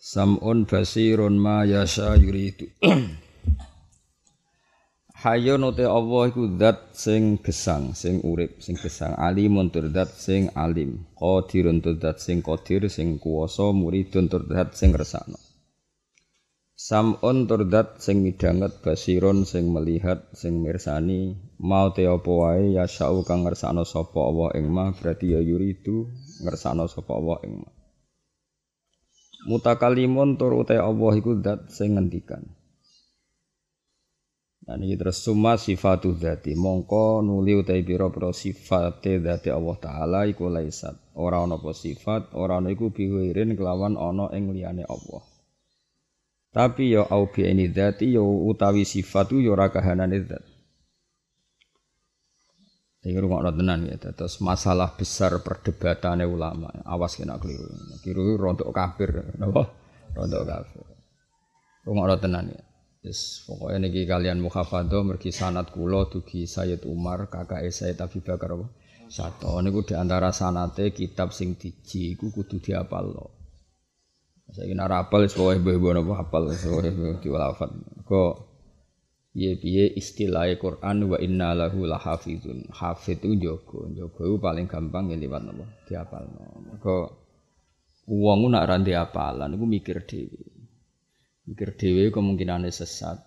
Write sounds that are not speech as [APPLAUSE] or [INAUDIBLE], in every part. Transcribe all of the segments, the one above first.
Sam'un basirun ma yasha yuridu. [CLEARS THROAT] Hayyun uti Allah iku zat sing gesang, sing urip, sing gesang. Alimun tur zat sing alim. Qadirun tur zat sing qadir, sing kuwasa, muridun tur zat sing resakno. Sam'un tur zat sing midhanget, basirun sing melihat, sing mirsani, mau te apa wae yasau kang ngersakno sapa Allah ing ma berarti ya yuridu ngersakno sapa Allah ing ma. Mutakalimun tur uta Allah iku zat sing ngendikan. Nah ini terus summa sifatu dzati mongko nuli utai pira-pira sifate dzati Allah taala iku laisat. Ora ana apa sifat, ora ana iku biwirin kelawan ana ing liyane Allah. Tapi ya au bi ini dzati ya utawi sifatu ya ora kahanane dzat. Iki rungokno tenan ya, terus masalah besar perdebatannya ulama. Awas kena keliru. Keliru rontok kafir, napa? Rontok kafir. Rungokno tenan ya. Yes, pokoknya niki kalian mukhafadho mergi sanat kula dugi Sayyid Umar kakak Sayyid Abi Bakar apa? Satu niku di antara sanate kitab sing diji iku kudu diapalno. Saya kira rapal sesuai ibu-ibu napa hafal sesuai diwalafat. Kok piye piye istilah Quran wa inna lahu lahafizun. Hafid itu jogo, jogo itu paling gampang ya liwat napa diapalno. Mergo wong nak ra apalan iku mikir dhewe. Mikir dhewe kemungkinane sesat.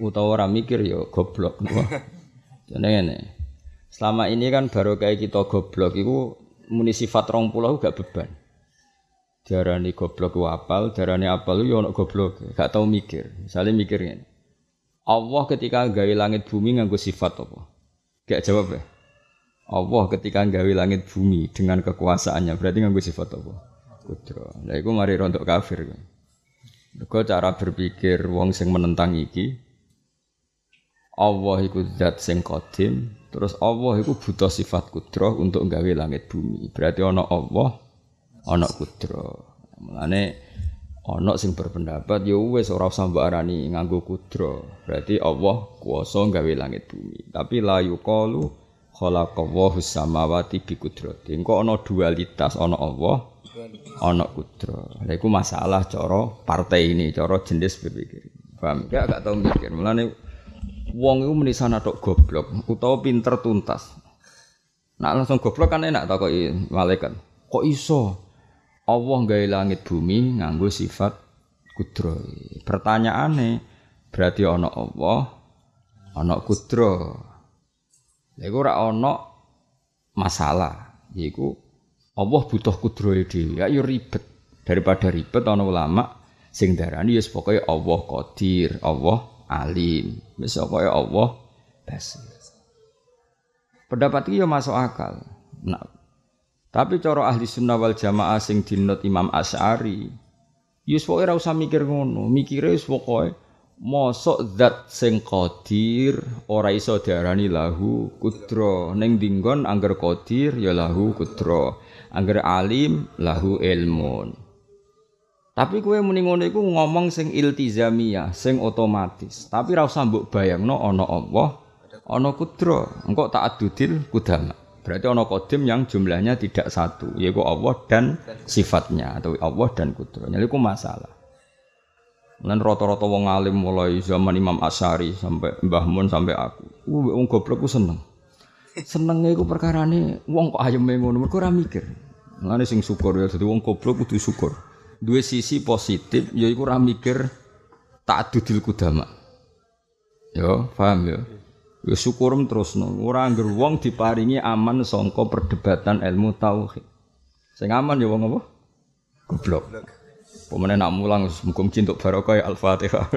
Utawa ora mikir ya goblok. [LAUGHS] Jadi ngene. Selama ini kan baru kayak kita goblok itu muni sifat rong pulau gak beban. Darani goblok ku apal, darani apal yo ono goblok, gak tau mikir. Misalnya mikir ngene. Allah ketika gawe langit bumi nganggo sifat apa? Gak jawab ya. Allah ketika gawe langit bumi dengan kekuasaannya berarti nganggo sifat apa? Kudro. Lah iku mari rontok kafir. Mergo cara berpikir wong sing menentang iki Allah iku zat sing qadim, terus Allah iku butuh sifat kudroh untuk nggawe langit bumi. Berarti ana Allah, ana kudroh. Mulane ana sing berpendapat ya wis ora usah arani nganggo kudroh. Berarti Allah kuwasa nggawe langit bumi. Tapi la yuqalu khalaqallahu samawati bi kudrati. Engko ana dualitas ana Allah, ana kudro. Lha iku masalah cara partai ini, cara jenis berpikir. Paham? Gak gak tau mikir. Mulane wong iku muni sana tok goblok utawa pinter tuntas. Nak langsung goblok kan enak takoki malaikat. Kok iso Allah gawe langit bumi nganggo sifat kudro. Pertanyaane berarti ana Allah, ana kudro. Lha iku ora ana masalah. Yaiku Allah butuh kudrohe dhewe. Ya yo ribet. Daripada ribet ana ulama sing darani wis pokoke Allah Qadir, Allah Alim. Wis pokoke Allah Basir. Pendapat iki yo masuk akal. Nah, tapi cara ahli sunnah wal jamaah sing dinut Imam Asy'ari, yus pokoke ora usah mikir ngono, mikire wis pokoke mosok zat sing qadir ora iso diarani lahu kudro ning dinggon angger qadir ya lahu kudro angger alim lahu ilmun. Tapi kue muni ngono iku ngomong sing iltizamiyah sing otomatis. Tapi ra usah mbok bayangno ana Allah ana kudro engko ta'addudil kudama berarti ana qadim yang jumlahnya tidak satu yaitu Allah dan sifatnya atau Allah dan kudro jadi itu masalah Lan rata-rata wong alim mulai zaman Imam Asyari sampai Mbah Mun sampai aku. Uh, wong goblok ku seneng. Senenge iku perkarane wong kok ayeme ngono, mergo ora mikir. Mulane sing syukur ya dadi wong goblok kudu syukur. Duwe sisi positif yaiku ora mikir ta'addudil kudama. Yo, paham ya? Ya syukurum terusno. Ora angger wong diparingi aman sangka perdebatan ilmu tauhid. Sing aman ya wong apa? Goblok. Pemenang nak mulang mukum cintuk barokah ya Al-Fatihah.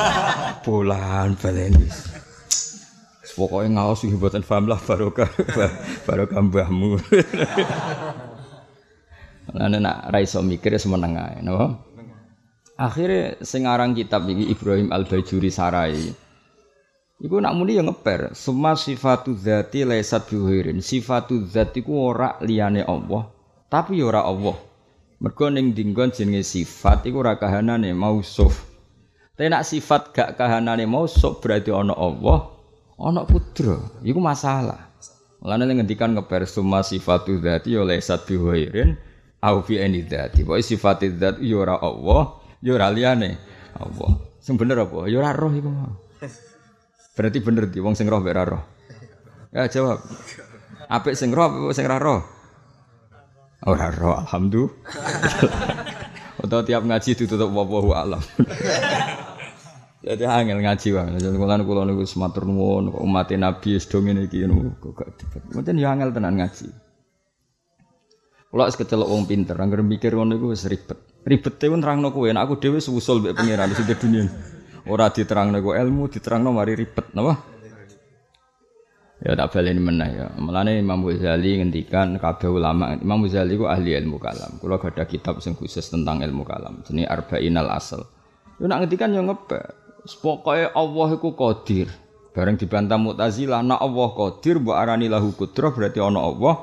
[LAUGHS] Bulan baleni. Pokoknya ngawas sih buatan faham lah barokah [LAUGHS] barokah mbahmu. [LAUGHS] Lalu nak raiso mikir semeneng ae, no? Akhirnya sing aran kitab iki Ibrahim Al-Bajuri Sarai. Iku nak muni ya ngeper, semua sifatu dzati laisat bihirin. Sifatu dzat iku ora liyane Allah, tapi ya ora Allah. Mergo dinggon jenenge sifat iku ora kahanane mausuf. Tapi nak sifat gak kahanane mausuf berarti ana Allah, ana kudra. Iku masalah. Mulane ngendikan ngeper semua sifatu dzati ya laisat bihirin au fi ani dzati. Pokoke sifat dzat ya ora Allah, ya ora liyane Allah. Sing bener apa? Ya ora roh iku. Berarti bener di wong sing roh mek roh. Ya jawab. Apik sing roh apa sing roh? Ora roh, alhamdulillah. Atau tiap ngaji ditutup wallahu alam. Jadi angel ngaji wae. Jadi kula kula niku sematur nuwun kok umat Nabi wis do ngene iki kok gak. Mboten ya angel tenan ngaji. Kula wis kecelok wong pinter, anggere mikir ngono iku wis ribet. Ribete ku nerangno kowe, nek aku dhewe susul mbek pangeran sing dunia. Ora diterangno ku ilmu, diterangno mari ribet, napa? Ya tak baleni meneh ya. Mulane Imam Ghazali ngendikan kabeh ulama, Imam Ghazali ku ahli ilmu kalam. Kula ada kitab sing khusus tentang ilmu kalam, jenenge Arba'inal Asal. Yo nak ngendikan yo ngepe. Pokoke Allah iku qadir. Bareng dibantah Mu'tazilah, nak Allah qadir mbok arani lahu kudrah berarti ana Allah.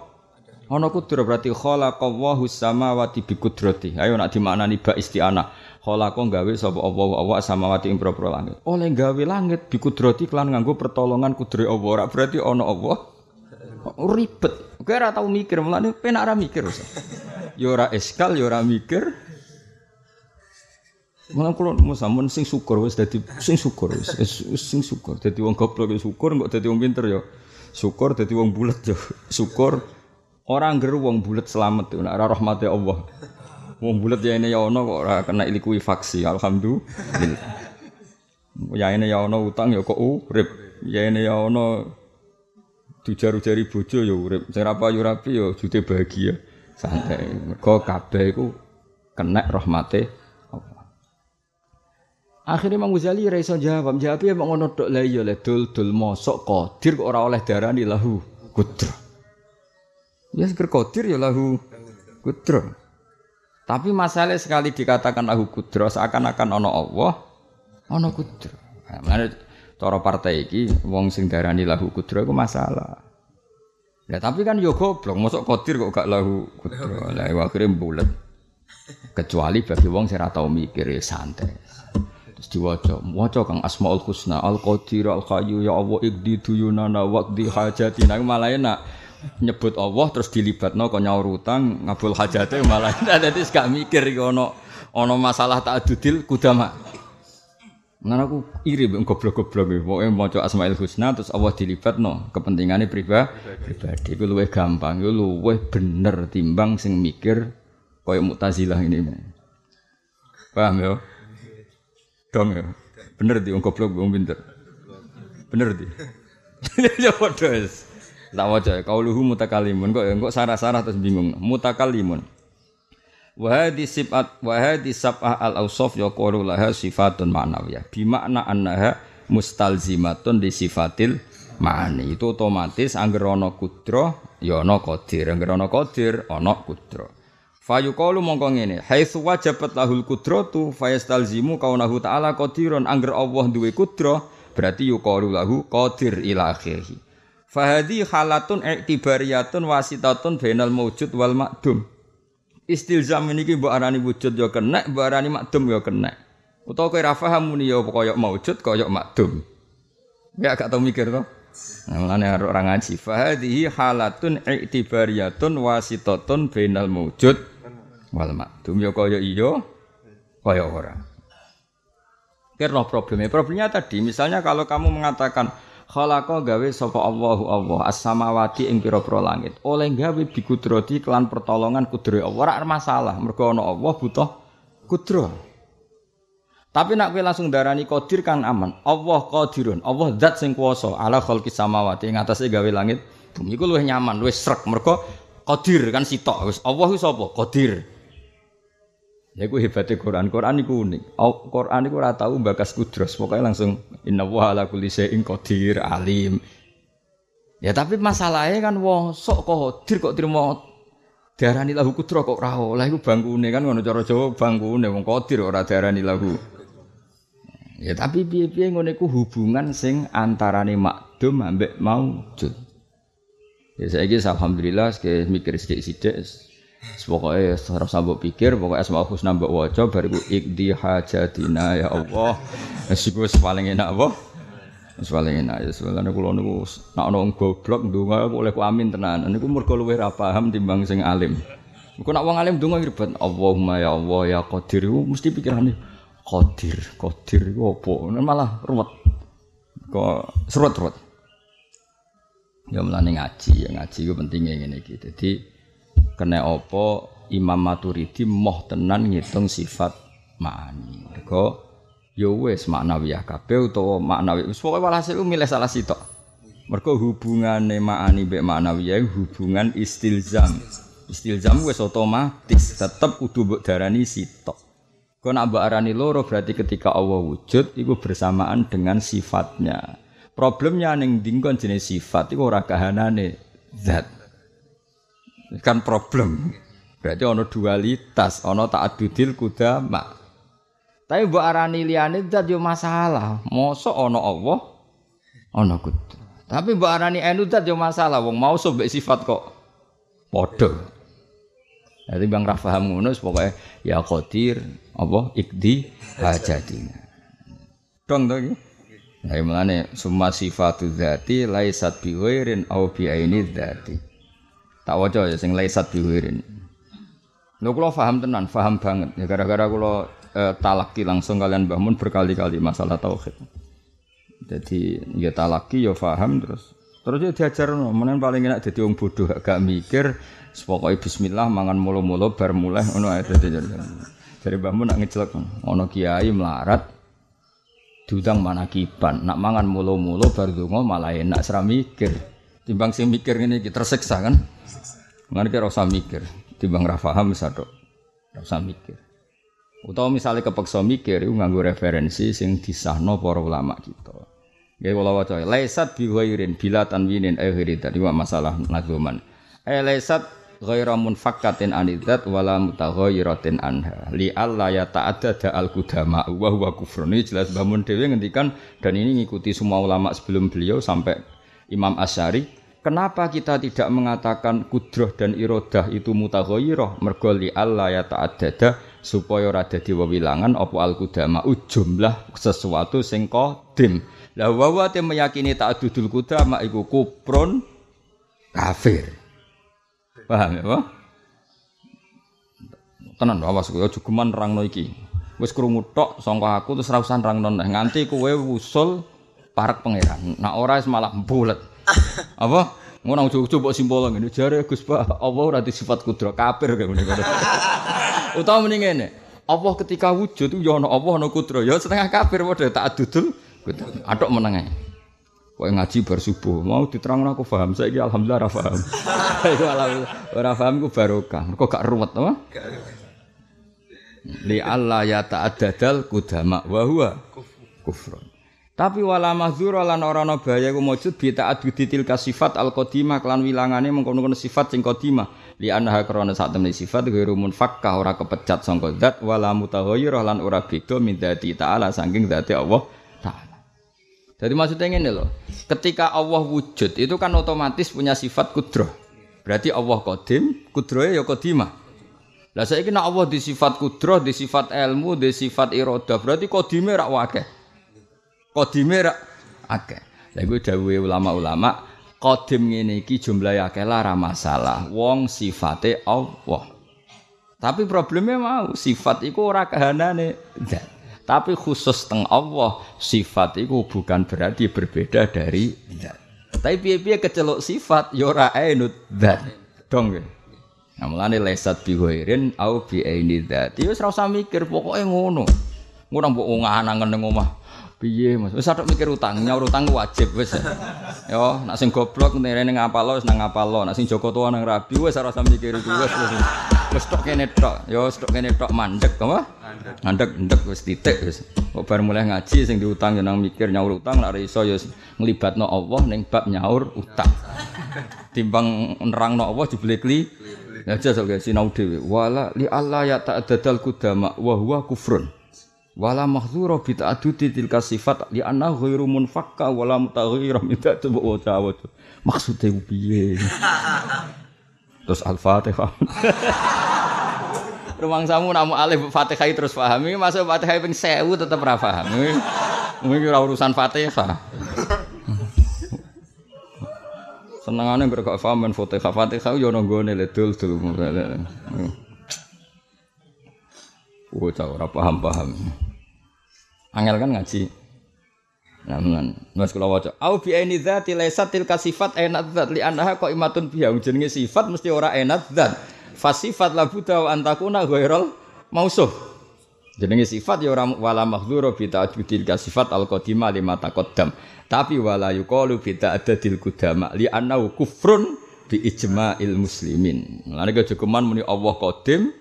Ana kudrah berarti khalaqallahu samawati bi qudrati. Ayo nak dimaknani ba isti'anah. Khalaqa gawe sapa Allah wa samawati ing propro langit. Oleh gawe langit bi kudrati kelan nganggo pertolongan kudre Allah. Ora berarti ana Allah. Ribet. Kowe ora tau mikir, mulane penak ora mikir. Ya ora eskal, ya ora mikir. Malah kula mau sampean sing syukur wis dadi sing syukur wis sing syukur. Dadi wong goblok ya syukur, kok dadi wong pinter ya syukur, dadi wong bulet ya syukur. Orang ngger wong bulet selamat nek ora rahmate Allah. Wong bulet ya ini ya ono kok ora kena likuifaksi. Alhamdulillah. Ya ini ya ono utang ya kok urip. Ya ini ya ono dijaru-jari bojo ya urip. Sing ra payu rapi ya jute bahagia. Santai. Mergo kabeh iku kena rahmate Akhirnya Imam Ghazali ra iso jawab, jawab ya ngono tok lah iya le dul dul mosok qadir kok ora oleh darani lahu kudra. Ya seger qadir ya lahu kudra. Tapi masalah sekali dikatakan lahu kudra seakan-akan ana Allah, ana kudra. Nah, mana cara partai iki wong sing darani lahu kudra iku masalah. Ya tapi kan yo goblok, mosok qadir kok gak lahu kudra. [LAUGHS] Lah akhirnya bulet. Kecuali bagi wong sing ora tau mikir ya santai. Terus diwaca, waca kang Asmaul Husna, Al Qadir, Al Hayyu, ya Allah ikdi duyunana waqdi hajatina. Malah enak nyebut Allah terus dilibatno kok nyaur utang, ngabul hajate malah [LAUGHS] enak dadi gak mikir iki ana ana masalah tak adudil kudama. Ngan aku iri mbek goblok-goblok. Pokoke maca Asmaul Husna terus Allah dilibatno kepentingane pribadi. Pribadi iku luwih gampang, iku luwih bener timbang sing mikir koyo Mu'tazilah ini. Paham ya? dong ya. Bener di goblok wong pinter. Bener di. [LAUGHS] Ya wis. Tak waca kauluhu mutakalimun kok ya kok sarah-sarah terus bingung. Mutakalimun. Wa hadhi sifat wa hadhi sab'ah al awsaf yaqulu laha sifatun ma'nawiyah. Bi makna annaha mustalzimatun di sifatil ma'ani. Itu otomatis angger ana kudra ya ana qadir. Angger ana qadir ana kudra. Fayuqalu mongko ngene, haitsu wajabat lahul qudratu fayastalzimu kaunahu ta'ala qadiron angger Allah duwe kudra berarti yuqalu lahu qadir ila akhirih. Fahadi halatun i'tibariyatun wasitatun bainal mawjud wal makdum. Istilzam ini mbok arani wujud ya kena, mbok arani makdum ya kena. Utawa kowe ra paham muni ya kaya maujud kaya makdum. Ya gak tau mikir to. Nah, mulane orang ngaji. Fahadihi halatun i'tibariyatun wasitatun bainal mawjud wal makdum ya kaya iya kaya ora. Kira problemnya. Problemnya tadi misalnya kalau kamu mengatakan khalaqa gawe sapa Allahu Allah as-samawati ing pira-pira langit. Oleh gawe bikudrati kelan pertolongan kudre Allah ora masalah. Mergo ana Allah butuh kudro. Tapi nak kowe langsung darani qadir kan aman. Allah qadirun. Allah zat sing kuwasa ala khalqis samawati ing atase gawe langit bumi iku luwih nyaman, luwih srek mergo qadir kan sitok wis Allah wis apa? Qadir. Ya ku hebatnya Quran. Quran iku unik. Quran iku ora tau bakas kudros. Pokoknya langsung inna wa ala kulli syai'in alim. Ya tapi masalahnya kan wong sok qadir kok terima Diarani lahu kudro kok ora oleh iku bangkune kan ngono cara Jawa bangkune wong qadir ora diarani lahu. Ya tapi piye-piye ngono iku hubungan sing antarane makdum ambek maujud. Ya saiki alhamdulillah mikir sithik-sithik Pokoknya harus sambut pikir, pokoknya asma husna mbok waca bariku ikdi hajatina ya Allah. Wis iku paling enak apa? Wis paling enak ya sebenarnya kula niku nek ana wong goblok ndonga oleh ku amin tenan. Niku mergo luwih ra paham timbang sing alim. Iku nek wong alim ndonga ribet. Allahumma ya Allah ya Qadir mesti pikirane Qadir, Qadir iku apa? Malah ruwet. Kok serut-serut. Ya mulane ngaji, ya ngaji ku pentingnya ngene iki. Dadi kena apa Imam Maturidi moh tenan ngitung sifat ma'ani. Mergo ya wis maknawiyah kabeh utawa maknawi. Wis pokoke walhasil milih salah sitok. Mergo hubungane ma'ani mbek maknawiyah hubungan istilzam. Istilzam wis otomatis tetep kudu mbok darani sitok. Kau nak arani loro berarti ketika Allah wujud itu bersamaan dengan sifatnya. Problemnya ning dingkon jenis sifat itu ora kahanane zat kan problem. Berarti ono dualitas, ono ta'addudil kudama. Tapi mbok arani liyane zat yo masalah. Mosok ono Allah, ono kudu. Tapi mbok arani enu zat yo masalah. Wong mau sobek sifat kok padha. Jadi bang Rafaham ngono pokoke ya qadir apa ikdi hajatina. Dong to iki. Nah, mulane summa sifatu dzati laisat bi ghairin au bi aini. Tak waca ya sing laisat biwirin. Lho kula paham tenan, paham banget. Ya gara-gara kula eh, talaki langsung kalian Mbah Mun berkali-kali masalah tauhid. Jadi ya talaki ya paham terus terus ya diajar no. Paling enak jadi wong bodoh gak mikir pokoknya bismillah mangan mulu-mulu bar mulai ngono ae dadi Jadi Mbah Mun nak ngejelek ono kiai melarat diundang manakiban nak mangan mulu-mulu bar donga malah enak seram mikir timbang sing mikir ini tersiksa kan Mengenai kira usah mikir, timbang rafaham bisa dok, usah mikir. Utawa misalnya kepeksa mikir, itu nganggo referensi sing disahno para ulama kita. Gaya kalau waca, laisat biwairin bila tanwinin akhiri tadi masalah nazuman. Eh laisat ghaira munfakkatin anidat wala mutaghayiratin anha li alla ya ta'addada al qudama wa huwa kufrun jelas bangun dhewe ngendikan dan ini ngikuti semua ulama sebelum beliau sampai Imam Asy'ari Kenapa kita tidak mengatakan kudroh dan irodah itu mutaghayyirah mergo li Allah ya ta'addada supaya ora dadi wewilangan apa al kudama jumlah sesuatu sing qadim. Lah wa te meyakini ta'addudul kudama iku kufrun kafir. Paham ya, Pak? Tenan awas kowe aja geman rangno iki. Wis krungu tok aku terus ra usah rangno nganti kowe wusul parek pangeran. Nah ora wis malah. Apa? Ngono ujug-ujug mbok simpol ngene jare Gus Pak, Allah ora sifat kudro kafir kayak ngene. Utawa mending ngene. Allah ketika wujud ya ana Allah ana kudro, ya setengah kafir padha tak adudul. Atok meneng ae. Kowe ngaji bar subuh, mau diterangno aku paham. Saiki alhamdulillah ora paham. [LAUGHS] Iku alhamdulillah ora paham ku barokah. Mergo gak ruwet apa? Li Allah ya ta'addadal kudama wa huwa kufrun. Tapi wala mahdzura lan ora ana bahaya ku mujud bi ta'addudi tilka sifat al qadimah kelan wilangane mengkono sifat sing qadimah li anha krana sak temne sifat ghairu munfakkah ora kepecat sangka zat wala mutaghayyirah lan ora beda min dzati ta'ala saking dzati Allah taala. Jadi maksudnya ngene lho. Ketika Allah wujud itu kan otomatis punya sifat kudrah. Berarti Allah qadim, kudrahe ya qadimah. Lah saiki nek Allah di sifat kudrah, di sifat ilmu, di sifat iradah, berarti qadime rak wakeh. Kodime rak akeh. Lah iku ulama-ulama, kodim ngene iki jumlahe akeh lara masalah. Wong sifate Allah. Tapi problemnya mau sifat iku ora kahanane. Tapi khusus teng Allah, sifat itu bukan berarti berbeda dari zat. Tapi piye-piye kecelok sifat ya ora ainut zat. Dong ya. Nah, mulane lesat bi ghairin au bi aini zat. Ya wis ora usah mikir, pokoke ngono. Ngono mbok nganangen ning omah. Piye Mas? Wis tok mikir utang, nyaur utang wajib wis. Yo, nak sing goblok nirene ngapalo wis nang ngapalo, nak sing Joko tua nang rabi wis ora usah mikir iku wis wis. Tok kene tok, yo wis tok kene tok mandek apa? Mandek, ndek wis titik wis. Kok bar mulai ngaji sing diutang yo nang mikir nyaur utang nak iso yo nglibatno Allah ning bab nyaur utang. Timbang nerangno Allah jebule kli Ya jajal guys sinau dhewe. Wala li Allah ya ta'addadal kudama wa huwa kufrun. Wala mahdzura bi ta'addudi tilka sifat li anna ghairu munfakka wala mutaghayyira min ta'tubu wa ta'awatu. Maksude piye? [LAUGHS] Terus Al-Fatihah. [LAUGHS] Rumang samu namu alif Fatihah terus paham. Ini masuk Fatihah ping 1000 tetep ra paham. Ini ora urusan Fatihah. Senengane nek gak paham men Fatihah Fatihah yo ono nggone le dul Oh, ora paham-paham. Angel kan ngaji. Namun, mas kula waca. Au bi aini dzati laysat tilka sifat enat dzat li annaha qaimatun biha. Jenenge sifat mesti ora enat dzat. Fasifat la buta wa antakuna ghairal mausuf. Jenenge sifat ya ora wala mahdzura bi ta'judil sifat al qadima lima taqaddam. Tapi wala yuqalu bi ta'dadil qudama li annahu kufrun bi ijma'il muslimin. Lan jogeman muni Allah qadim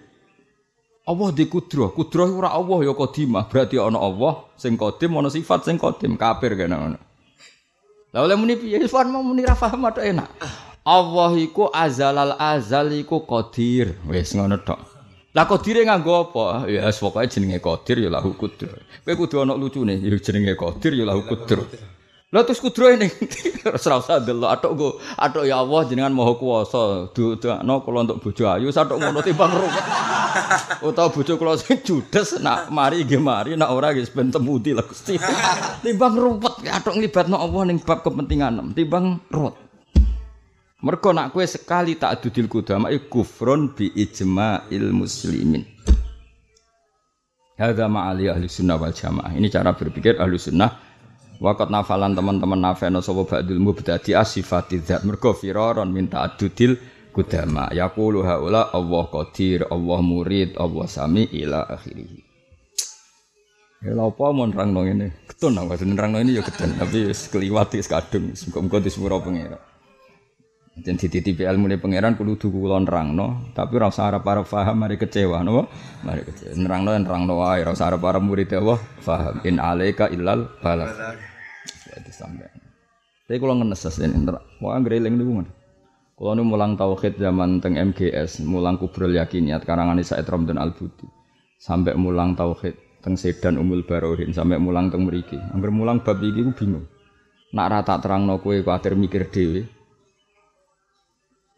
Allah di kudroh, kudroh ora Allah ya qadimah, berarti ana Allah sing qadim ana sifat sing qadim, kafir kene ngono. Lah oleh muni piye? Irfan mau muni ra paham enak. Allah iku azalal azal iku qadir. Wis ngono tok. Lah qadire nganggo apa? Ya wis pokoke jenenge qadir ya lahu kudroh. Kowe kudu ana lucune, ya jenenge qadir ya lahu kudroh. Lah terus kudro ini ora usah delok atok go atok ya Allah jenengan maha kuwasa dudakno kula untuk bojo ayu satok ngono timbang ruwet. [LAUGHS] Utawa bojo kula sing judes nak mari nggih mari nak ora nggih ben temudi lah Gusti. [LAUGHS] Timbang ruwet atok nglibatno Allah ning bab kepentingan timbang ruwet. Mergo nak kowe sekali tak adudil kudama kufrun bi ijma'il muslimin. Hadza ma'ali ahli sunnah wal jamaah. Ini cara berpikir ahli sunnah Wakat nafalan teman-teman nafeno sapa ba'dul mubtadi asifati dzat mergo firaron minta adudil kudama yaqulu haula Allah qadir Allah murid Allah sami ila akhirih Ya lha apa mon rangno ngene ketun aku rangno ini ya ketun tapi wis kliwat wis kadung muga-muga disepuro pangeran Dan dititipi ilmu ini pangeran kudu duku kulon nerangno, tapi ora usah arep arep paham mari kecewa napa? Mari kecewa. Nerangno nerangno wae, ora usah arep arep murid Allah paham. In alaika illal balagh. Jadi sampai. Tapi kalau ngenes ini, mau anggereling niku mana? Kalau nu mulang tauhid zaman teng MGS, mulang kubrul yakiniat karangan Said Ramdan Al Budi, sampai mulang tauhid teng Sedan Umul Barohin, sampai mulang teng Meriki. Angger mulang bab iki ku bingung. Nak rata terang no kue kuatir mikir dewi,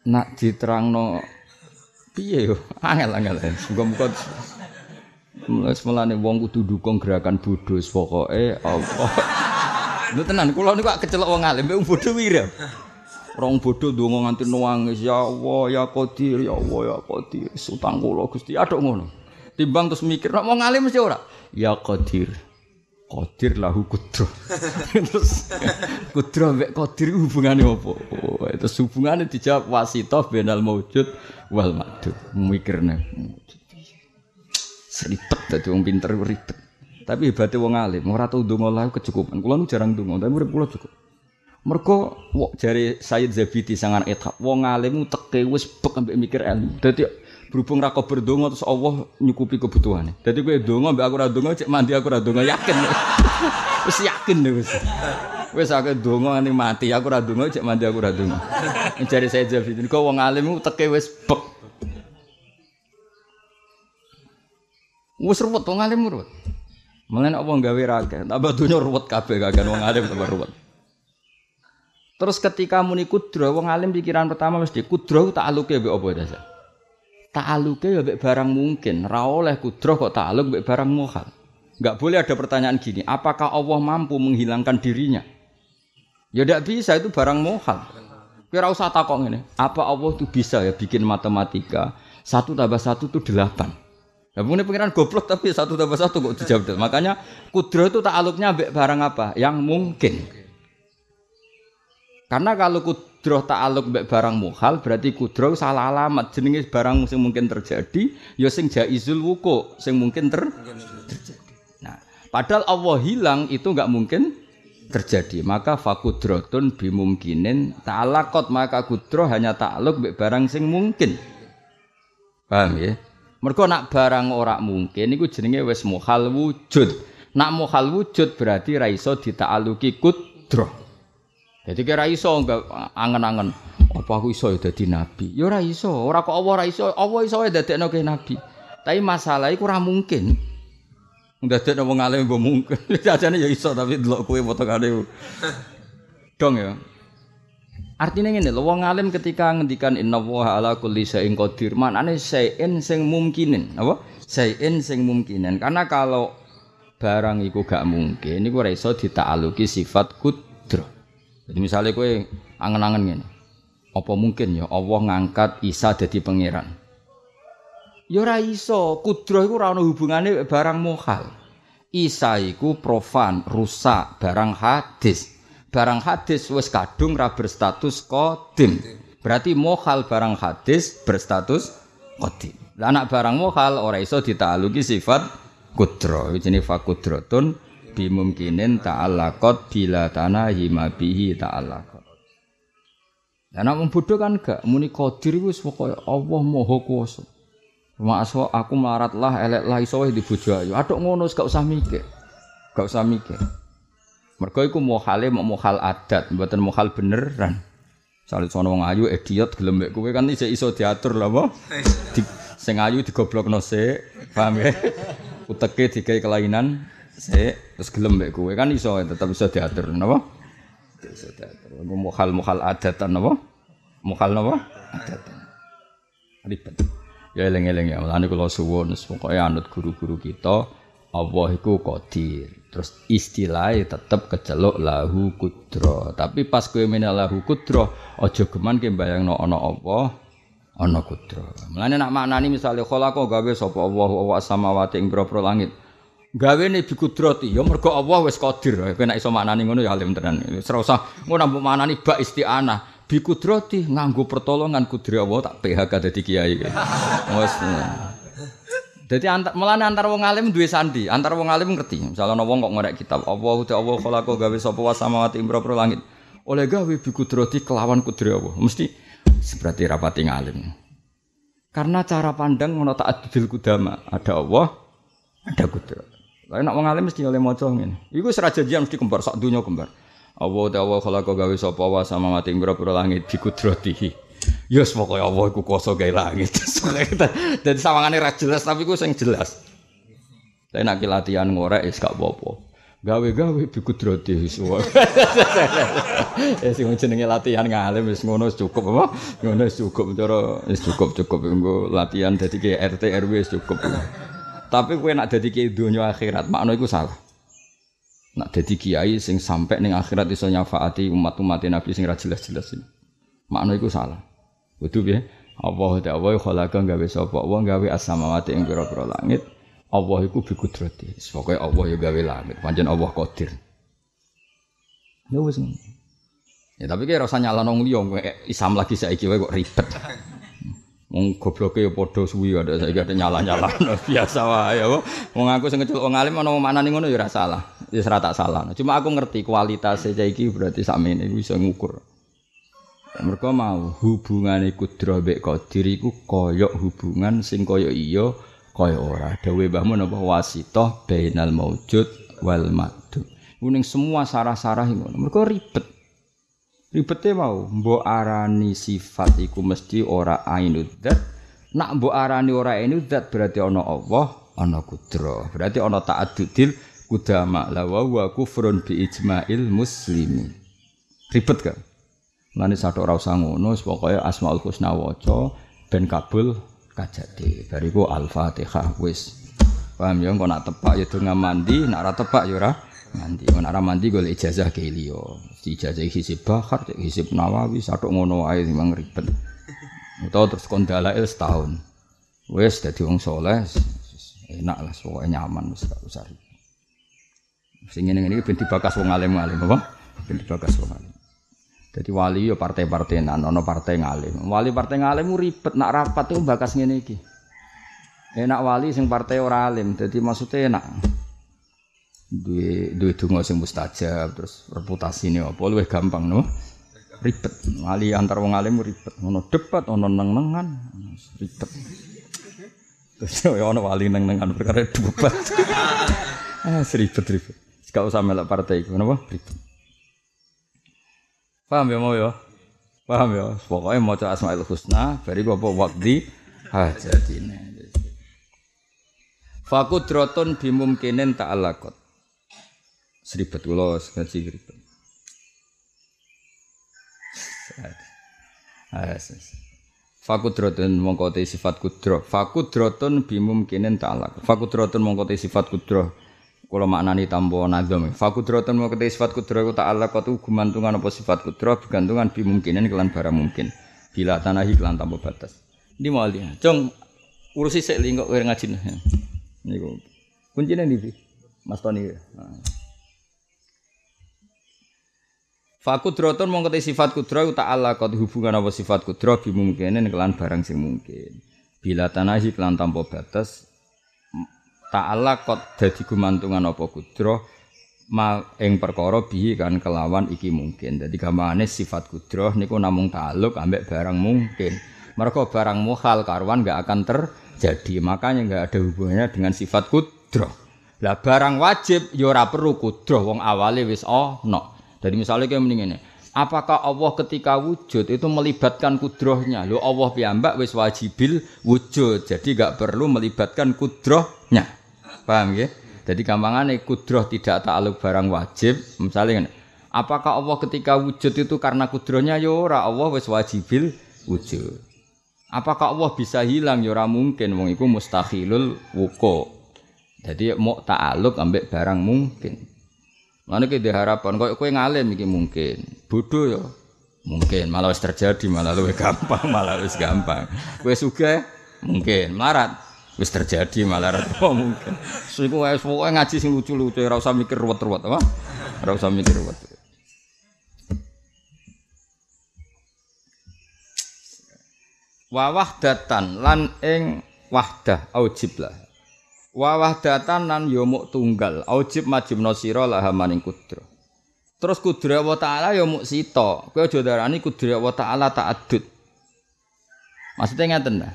nak diterangno piye yo [LAUGHS] angel angel muga-muga mulai semulane wong kudu dukung gerakan bodho pokoke apa Lho tenan kula niku kecelok wong alim wong bodho wira Rong bodho ndonga nganti nangis ya Allah ya Qadir ya Allah ya Qadir sutang kula Gusti aduk ngono timbang terus mikir nek wong alim mesti ora ya Qadir Qadir lahu kudro. [LAUGHS] Terus kudro mbek Qadir hubungane apa? Oh, terus hubungane dijawab wasithah benal maujud wal madud. Mikirne. Seribet dadi wong pinter ribet. Tapi hebatnya wong alim, ora tau ndonga lah kecukupan. Kula nu jarang ndonga, tapi urip kula cukup. Mergo jari Sayyid Zabidi sangan ethak, wong alim teke wis bek ambek mikir ilmu. Dadi berhubung rako berdonga terus Allah nyukupi kebutuhannya. Jadi gue donga, mbak aku radonga, cek mandi aku radonga yakin, [LAUGHS] wis yakin wis. Wis aku donga nanti mati, aku radonga, cek mandi aku radonga. Mencari saya jawab itu, kau wong alim teke wis bek. Wis ruwet wong alim ruwet. Mulane apa gawe raga, tambah dunya ruwet kabeh kagak wong alim tambah ruwet. Terus ketika muni kudro, wong alim pikiran pertama mesti kudro tak aluke mbek apa dasar? ta'aluke ya mbek barang mungkin, ra oleh kudroh kok ta'aluk mbek barang muhal. Enggak boleh ada pertanyaan gini, apakah Allah mampu menghilangkan dirinya? Ya tidak bisa itu barang muhal. Kira usah takok ini, apa Allah itu bisa ya bikin matematika satu tambah satu itu delapan. Ya mungkin pengiran goblok tapi satu tambah satu kok dijawab. Makanya kudroh itu ta'aluknya mbek barang apa? Yang mungkin. Karena kalau kudroh ta'aluk mbek barang muhal berarti kudroh salah alamat jenenge barang sing mungkin terjadi ya sing jaizul wuku sing mungkin ter terjadi. Nah, padahal Allah hilang itu enggak mungkin terjadi. Maka fakudrotun bimumkinin ta'alakot maka kudroh hanya ta'aluk mbek barang sing mungkin. Paham ya? Mergo nak barang ora mungkin iku jenenge wis muhal wujud. Nak muhal wujud berarti ra iso dita'aluki kudroh. Jadi kira iso enggak angen-angen apa aku iso ya dadi nabi. Ya ora iso, ora kok Allah ora iso, Allah iso dadekno ke nabi. Tapi masalah iku ora mungkin. Ndadekno wong alim mbok mungkin. [LAUGHS] Jajane ya iso tapi delok kowe potongane. Dong ya. Artinya ngene lho wong alim ketika ngendikan innallaha ala kulli syai'in qadir, maknane syai'in sing mungkinin, apa? Syai'in sing mungkinin. Karena kalau barang iku gak mungkin, iku ora iso ditaaluki sifat kudrah. Jadi misalnya kowe angen-angen ngene. Apa mungkin ya Allah ngangkat Isa jadi pangeran? Ya ora iso, kudrah iku ora hubungane barang mohal. Isa iku profan, rusak, barang hadis barang hadis wis kadung ra berstatus kodim. Berarti mohal barang hadis berstatus kodim. Lah anak barang mohal ora iso ditaaluki sifat kudro. Jenenge fakudrotun bimungkinin ta'allaqat bila tanahi mabihi ta'allaqat. Lah nek bodoh kan gak muni qadir wis pokoke Allah Maha Kuwasa. Maksud aku melarat lah, elek lah, iso di bojo ayu. Aduk ngono gak usah mikir. Gak usah mikir. Mergo iku mohale mau mohal adat, mboten mohal beneran. Sale sono wong ayu idiot gelem mek kowe kan isih iso diatur lho apa? [LAUGHS] Di, sing ayu digoblokno sik, paham ya? Uteke digawe kelainan sik, terus gelem mek kowe kan iso tetep iso diatur napa? Iso diatur. Mohal-mohal adatan napa? Mohal napa? Adatan. Ribet. Ya eling-eling ya, mulane kula suwun pokoke anut guru-guru kita Allah iku qadir. Terus istilahnya tetap kecelok lahu kudro. Tapi pas kowe mene lahu kudro, aja geman ke bayangno ana apa, ana kudro. Mulane nak maknani misale khalaqa gawe sapa Allah wa samawati ing boro langit. Gawe ne bi kudrati, ya mergo Allah wis qadir. Kowe nek iso maknani ngono ya alim tenan. Usah ngono mbok maknani bak isti'anah. Bi kudrati nganggo pertolongan kudri Allah tak PHK dadi kiai. Wes. Jadi antar, melane antar wong alim duwe sandi, antar wong alim ngerti. Misalnya ana wong kok ngorek kitab, Allah uta Allah khalaqa gawe sapa wa samawati imbro langit. Oleh gawe bi kudrati kelawan kudri Allah. Mesti seperti rapati ngalim. Karena cara pandang ngono ta'addudul kudama, ada Allah, ada kudrat. Lain nak wong alim mesti oleh maca ngene. Iku serajajian mesti kembar sak dunya kembar. Allah uta Allah khalaqa gawe sapa wa samawati imbro langit bi kudratihi. Ya yes, pokoknya Allah iku kuasa gawe langit. [LAUGHS] Dadi sawangane ra jelas tapi ku sing jelas. Tapi nak latihan ngorek wis gak apa-apa. Gawe-gawe bikudrati wis. [LAUGHS] Ya sing jenenge latihan ngalim wis ngono cukup apa? Ngono cukup cara wis cukup cukup engko latihan dadi ke RT RW wis cukup. Tapi kowe nak dadi ke donya akhirat makna iku salah. Nak dadi kiai sing sampai ning akhirat iso nyafaati umat-umat Nabi sing ra jelas-jelas ini. Makna iku salah. Kudu piye? Allah ta wa khalaqa gawe sapa wa gawe as-samawati ing pira-pira langit. Allah iku bi kudrati. Pokoke Allah ya gawe langit. Pancen Allah qadir. Ya wis Ya tapi kira rasa nyalano wong liya Islam lagi saiki wae kok ribet. Wong gobloke ya padha suwi ada saiki ada nyala-nyala [LAUGHS] biasa wae ya. Wong aku sing kecelok wong alim ana maknane ngono ya ora salah. Ya tak salah. Cuma aku ngerti kualitas saiki berarti sakmene bisa ngukur. Mereka mau hubungan kudro mbek qadir iku kaya hubungan sing kaya iya kaya ora. Dawe Mbah Mun apa wasitoh bainal maujud wal madud. Kuning semua sarah-sarah ngono. Mereka ribet. Ribete mau mbok arani sifat iku mesti ora ainud dat. Nak mbok arani ora ainud dat berarti ana Allah, ana kudro. Berarti ana ta'addudil kudama la wa kufrun bi ijma'il muslimin. Ribet kan? Lani satu ora usah ngono, pokoke Asmaul Husna waca ben kabul kajati. Bariku Al-Fatihah wis. Paham ya kok nak tepak ya donga mandi, nak ora tepak ya ora mandi. Ora mandi golek ijazah ke liya. Ijazah hisib Bahar, hisib Nawawi, satu ngono wae memang ribet. Utawa terus kon dalail setahun. Wis dadi wong soleh enak lah pokoknya nyaman wis gak usah. Sing ngene-ngene ben wong alim-alim apa? Ben dibakas wong alim. Jadi wali yo partai-partai nan, ono partai ngalim. Wali partai ngalim ribet nak rapat itu bakas ngene iki. Enak wali sing partai ora alim, jadi maksudnya enak. Duwe duwe donga sing mustajab, terus reputasi ini apa luwih gampang no. Ribet. Wali antar wong alim ribet. Ono debat, ono neng-nengan, ribet. Terus [LAUGHS] yo ono wali neng-nengan perkara debat. [LAUGHS] ah, seribet ribet. Gak usah melok partai iku, napa? Ribet. Paham ya mau ya? Paham ya? Pokoknya mau Asmaul Husna, bari apa waqdi hajatine. Fakudrotun bimumkinin ta'alakot. Seribet kula ngaji ribet. Fakudrotun mongko te sifat kudro. Fakudrotun bimumkinin ta'alakot. Fakudrotun mongko sifat kudro. Kula maknani tambo nazam. Fakudrotun mongko te sifat kudro iku ta'alakot itu gumantungan apa sifat kudro bergantungan bimumkinin kelan barang mungkin. Bila tanahi kelan tambo batas. Ini mau lihat. Jong urusi sik li kok ngaji. Niku. Kuncine ndi, Mas Toni. Nah. Fakudroton mongko te sifat kudra ta'ala qad hubungan apa sifat kudra bimungkinen kelan barang sing mungkin. Bila tanahi kelan tanpa batas ta'ala qad dadi gumantungan apa kudra ma ing perkara bihi kan kelawan iki mungkin. Dadi gamane sifat kudra niku namung ta'aluk ambek barang mungkin. Mergo barang muhal karwan gak akan ter jadi makanya nggak ada hubungannya dengan sifat kudro. Lah barang wajib ya ora perlu kudro wong awale wis no. Jadi misalnya kayak mending ini, apakah Allah ketika wujud itu melibatkan kudrohnya? Lo Allah piyambak wis wajibil wujud, jadi nggak perlu melibatkan kudrohnya. Paham ya? Jadi gampangannya kudroh tidak takluk barang wajib. Misalnya apakah Allah ketika wujud itu karena kudrohnya? Ya ora Allah wis wajibil wujud. Apakah Allah bisa hilang? Ya mungkin. Wong iku mustahilul wuko. Jadi mau ta'aluk ambek barang mungkin. Mana kita harapan kau kue ngalim iki mungkin. Bodoh ya mungkin. Malah terjadi malah lebih gampang [LAUGHS] malah wis gampang. Kue suka mungkin. Marat wis terjadi malah oh, mungkin. Siku wis pokoke ngaji sing lucu-lucu ora usah mikir ruwet-ruwet apa? Ora usah mikir ruwet. wa wahdatan lan ing wahdah aujib lah wa wahdatan lan yo muk tunggal aujib majibna sira lah maning kudra terus kudra wa taala yo muk sita kowe aja darani kudra wa taala ta'addud maksudnya ngeten dah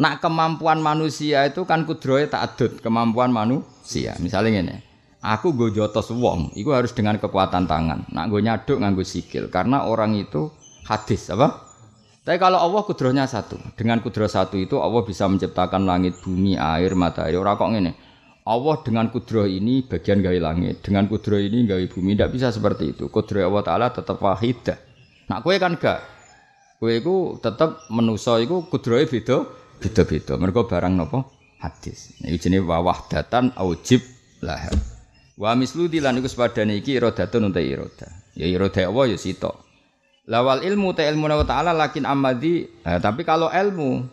nak kemampuan manusia itu kan kudrohe ta'addud kemampuan manusia misalnya ngene aku gue jotos wong itu harus dengan kekuatan tangan nak gue nyaduk nganggo sikil karena orang itu hadis apa tapi kalau Allah kudrohnya satu, dengan kudroh satu itu Allah bisa menciptakan langit, bumi, air, matahari. Orang kok ini, Allah dengan kudroh ini bagian gawe langit, dengan kudroh ini gawe bumi. Tidak bisa seperti itu. Kudroh Allah Taala tetap wahidah. Nak kue kan gak, kue itu tetap menuso itu kudrohnya beda beda. Mereka barang nopo hadis. Ini jenis wahdatan aujib lah. Wa mislu dilan iku sepadane iki iradatun unta irada. Ya irada Allah ya. Lawal ilmu ta ilmu wa ta'ala lakin amadi. Nah, tapi kalau ilmu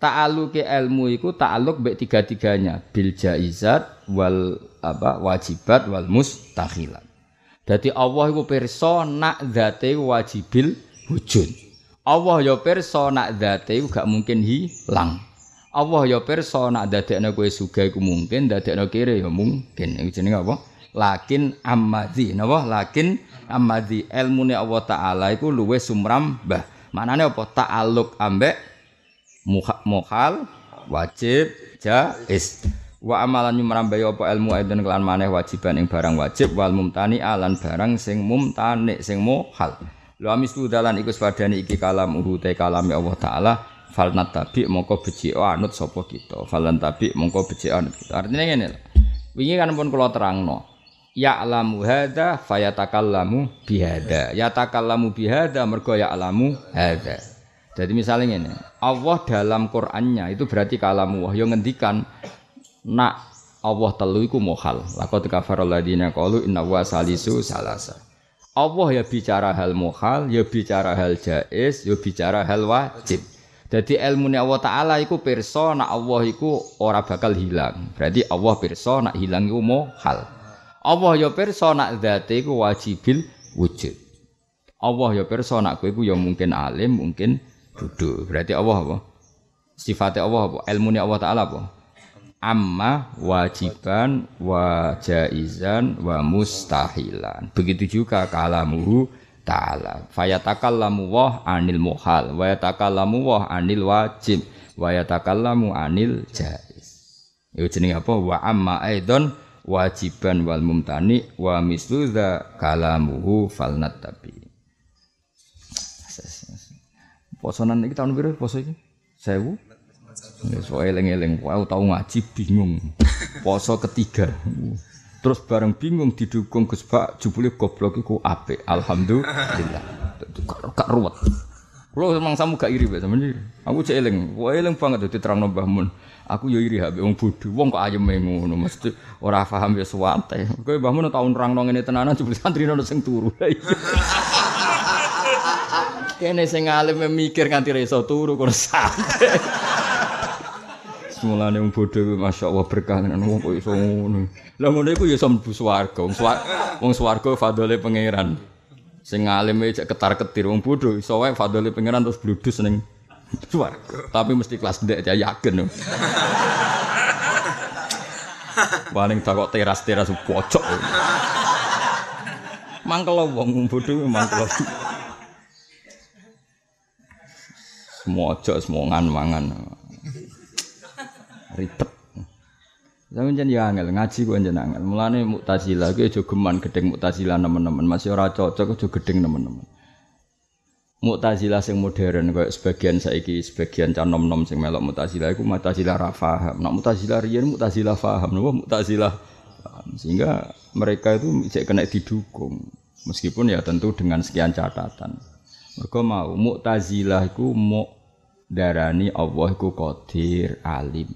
ta'aluki ilmu iku ta'aluk baik tiga-tiganya bil jaizat wal apa wajibat wal mustakhilat. Jadi Allah iku pirsa nak zate wajibil wujud. Allah ya pirsa nak zate gak mungkin hilang. Allah ya pirsa nak dadekno kowe sugih iku mungkin, dadekno kire ya mungkin. Iku jenenge apa? Lakin amadi. Napa? Lakin amadi ilmune Allah taala iku luwe sumram bah maknane apa ta'alluq ambek muhal wajib jaiz wa amalan nyumrambai apa ilmu aidon kelan maneh wajiban ing barang wajib wal mumtani alan barang sing mumtani sing muhal lu amis dalan iku sepadane iki kalam urute kalame Allah taala falnat tabi mongko beci anut sapa kita? Falan tabi mongko beci anut kita. Artinya ngene wingi kan pun kula terangno. Ya'lamu hadza fayatakallamu bihada yatakallamu bihada mergo ya'lamu hadza. Jadi misalnya ini Allah dalam Qur'annya itu berarti kalamu. Wah yang ngendikan nak Allah telu iku mohal laqad kafara alladziina qalu inna wa salisu salasa Allah ya bicara hal mohal, ya bicara hal jais, ya bicara hal wajib. Jadi ilmu Allah Ta'ala iku pirsa nak Allah iku ora bakal hilang. Berarti Allah pirsa nak hilang iku mohal. Allah ya pirsa nak zate iku wajibil wujud. Allah ya pirsa nak iku ya mungkin alim, mungkin duduk. Berarti Allah apa? Sifatnya Allah apa? Ilmune Allah taala apa? Amma wajiban wa jaizan wa mustahilan. Begitu juga kalamuhu ta'ala. Fayatakallamu wah anil muhal wa yatakallamu wah anil wajib wa yatakallamu anil jaiz. Itu jenenge apa? Wa amma aidon wajiban wal mumtani wa mislu dza kalamuhu falnat tabi Posonan iki tahun piro poso iki? 1000. Wis wae eling-eling, wae tau ngaji bingung. [LAUGHS] Poso ketiga. Terus bareng bingung didukung Gus Pak jebule goblok iku apik. Alhamdulillah. [LAUGHS] Gak ruwet. Kulo memang samu gak iri bae sampeyan. Aku cek eling, wae eling banget dadi terang Mbah Mun. Aku yo iri habe wong bodho. Wong kok ayeme ngono mesti ora paham ya suwate. Kowe Mbah Mun tau nerangno ngene tenanan jebule santri ono sing turu. [LAUGHS] Kene sing alim mikir nganti reso turu kok santai. Semulane wong bodho masyaallah berkah tenan wong kok iso ngono. Lah ngono iku ya iso mlebu swarga. Wong wong swarga fadhole pangeran. Sing alime cek ketar-ketir wong bodho iso wae fadhole pangeran terus bludus ning swarga. Tapi mesti kelas ndek ya yakin. Paling takok teras-teras pojok. Mangkel wong bodho mangkel. Aja semua ngan-mangan. Ribet. Zaman jan ya angel ngaji ku jan angel. Mulane Mu'tazilah ku aja geman gedeng Mu'tazilah nemen-nemen. Masih ora cocok aja gedeng nemen-nemen. Mu'tazilah sing modern kayak sebagian saiki sebagian cah nom-nom sing melok Mu'tazilah iku Mu'tazilah ra paham. Nek Mu'tazilah riyen Mu'tazilah paham, paham. Sehingga mereka itu cek kena didukung. Meskipun ya tentu dengan sekian catatan. Mereka mau Mu'tazilah iku mau darani Allah iku qadir alim.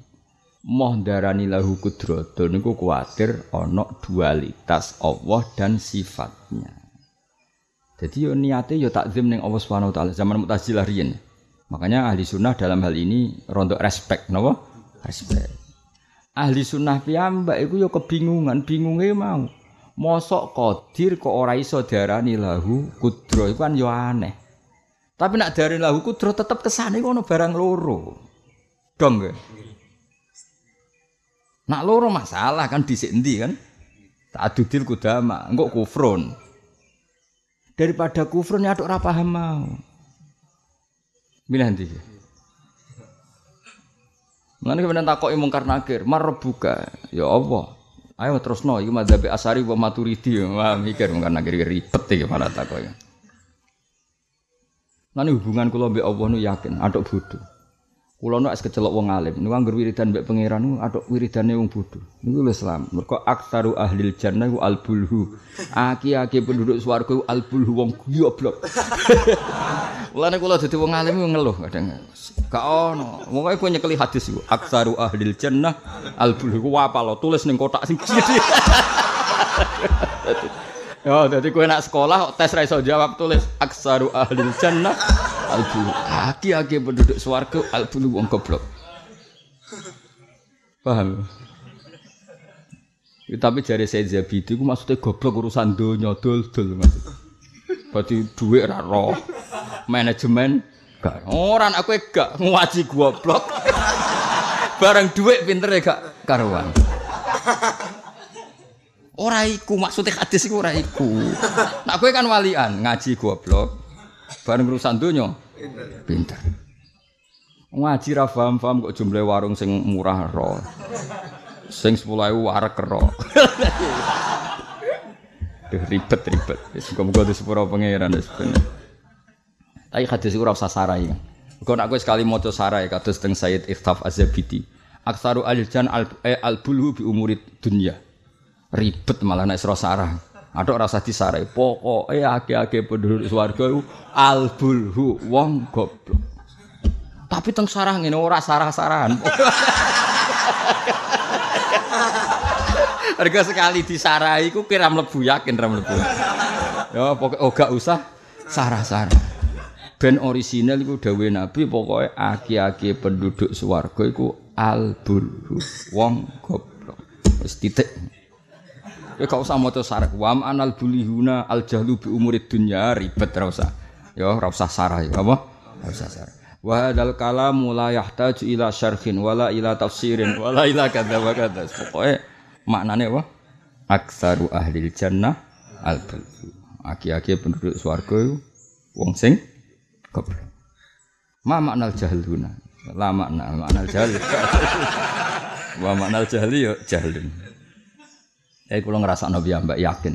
Moh darani lahu kudratun niku kuwatir ana dualitas Allah dan sifatnya. Jadi yo niate yo takzim ning Allah Subhanahu taala zaman Mu'tazilah riyen. Makanya ahli sunnah dalam hal ini rontok respect, napa? Respect. Ahli sunnah piyambak iku yo kebingungan, bingunge mau. Mosok qadir kok ora iso darani lahu kudro iku kan yo aneh. Tapi nak dari lahu kudro tetap kesane ono barang loro. Dong ke? Nak loro masalah kan di endi kan? Ta'adudil kudama, engko kufrun. Daripada kufrun ya ora paham mau. Milih ndi? Mulane kemudian takoki mungkar nakir, buka, Ya Allah. Ayo terusno iki madzhab Asari wa Maturidi. Wah mikir mungkar nakir ribet iki malah takoki. Nanti hubungan kulo mbek Allah nu yakin, aduk bodoh. Kulo nu es kecelok wong alim, nu anggur wiridan mbek pangeran nu aduk wiridane wong bodoh. Niku lho Islam. Mergo aktaru ahlil jannah ku albulhu. Aki-aki penduduk swarga ku albulhu wong goblok. [LAUGHS] Mulane kula dadi wong alim ngeluh kadang. Gak ono. Wong kowe nyekeli hadis iku. Aktaru ahlil jannah albulhu ku apa lo tulis ning kotak sing gede. [LAUGHS] Oh, jadi kue nak sekolah tes raiso jawab tulis aksaru ahlil jannah albu aki-aki penduduk swarga albu wong goblok. Paham? Ya, tapi jari saya Zabidi itu maksudnya goblok urusan dunia dol-dol maksudnya. Berarti duit ra roh. Manajemen gak. Orang aku gak ngaji goblok. Barang duit pinter ya gak karuan. Ora iku maksudnya hadis iku ora iku. Nak kowe kan walian ngaji goblok. Bareng urusan donya pinter. Ngaji ra paham-paham kok jumlah warung sing murah ro. Sing 10.000 warek ro. Duh ribet ribet. Wis muga-muga di sepuro pangeran wis bener. Tapi hadis iku ora usah sarai. Kok nak kowe sekali maca sarai kados teng Sayyid Iftaf Az-Zabidi. Aksaru al-jan al-bulhu bi umurid dunya ribet malah nek sira sarah. Aduk rasa disarai. Pokoke akeh-akeh penduduk swarga iku albulhu wong goblok. Tapi teng sarah ngene ora sarah-sarahan. [LAUGHS] Harga sekali disarai iku kira mlebu yakin ra mlebu. Ya pokoknya oh gak usah sarah-sarah. Ben orisinal iku dawuh Nabi pokoke aki-aki penduduk swarga iku albulhu wong goblok. Wis titik. Ya gak usah maca sarah. Wa anal bulihuna al jahlu bi umurid dunya ribet ora usah. Ya ora usah sarah ya apa? Ora usah sarah. Wa hadzal kalamu la yahtaju ila syarhin wala ila tafsirin wala ila kadza wa kadza. Pokoke maknane apa? Aksaru ahli jannah al bulhu. Aki-aki penduduk swarga wong sing goblok. Ma maknal jahluna. La makna maknal jahl. [LAUGHS] Wa maknal jahli ya jahlun. Tapi kalau ngerasa nabi mbak yakin,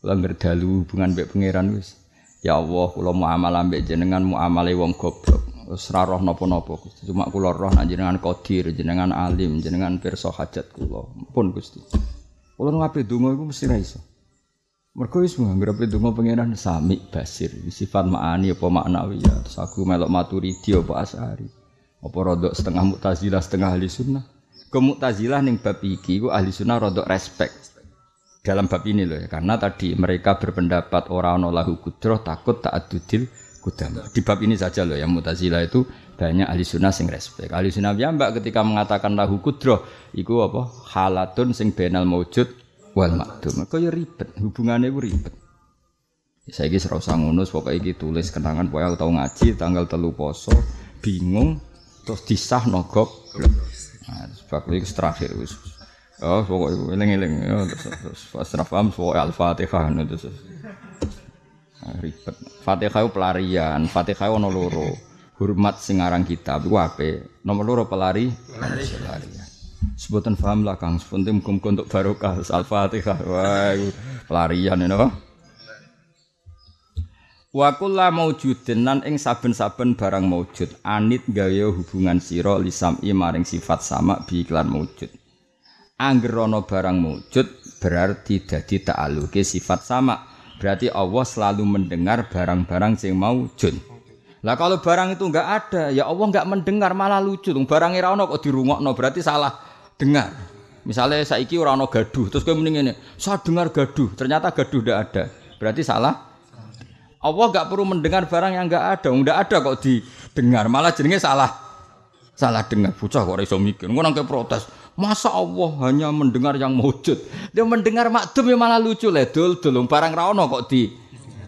kalau ngerdalu hubungan mbak pangeran wis Ya Allah, kula muamal ambek jenengan muamale wong goblok. Wis ora roh napa-napa Gusti. Cuma kula roh nek jenengan qadir, jenengan alim, jenengan pirsa hajat kula. Pun Gusti. Kula ngape donga iku mesti ra iso. Mergo wis nganggep donga pangeran sami basir, sifat ma'ani apa maknawi ya. Terus aku melok maturidi apa asari. Apa rodok setengah mutazilah setengah ahli sunnah. Ke mutazilah ning bab iki ku ahli sunnah rodok respect dalam bab ini loh ya. Karena tadi mereka berpendapat orang lahu kudroh takut tak adudil kudam di bab ini saja loh yang mutazila itu banyak ahli sunnah sing respek ahli sunnah ya mbak ketika mengatakan lahu kudroh itu apa? Halatun sing benal maujud wal makdum kok ya ribet hubungannya itu ribet. Saya ini serasa ngunus pokoknya ini tulis kenangan pokoknya tahu ngaji tanggal telu poso bingung terus disah nogok. Nah, sebab itu terakhir Oh, pokoknya eling-eling. Ya, terus pas paham pokoknya Al-Fatihah terus. Nah, ribet. Fatihah itu pelarian, Fatihah itu loro. Hormat sing aran kitab iku ape? Nomor loro pelari, pelarian. Sebutan paham lah Kang, sepenting muga untuk barokah Al-Fatihah. Wah, pelarian ini apa? Wa kullu maujudin ing saben-saben barang maujud anit gawe hubungan sira lisami maring sifat sama bi iklan maujud Angger ana barang wujud berarti dadi ta'aluke sifat sama. Berarti Allah selalu mendengar barang-barang sing maujud. Lah kalau barang itu enggak ada, ya Allah enggak mendengar malah lucu. Barang ora ana kok dirungokno berarti salah dengar. Misalnya saiki ora ana gaduh, terus kowe mending ngene, saya dengar gaduh, ternyata gaduh ndak ada. Berarti salah. Allah enggak perlu mendengar barang yang enggak ada, enggak ada kok didengar, malah jenenge salah. Salah dengar bocah kok iso mikir. Ngono protes. Masa Allah hanya mendengar yang wujud? Dia mendengar makdum ya malah lucu le dul dulung barang raono kok di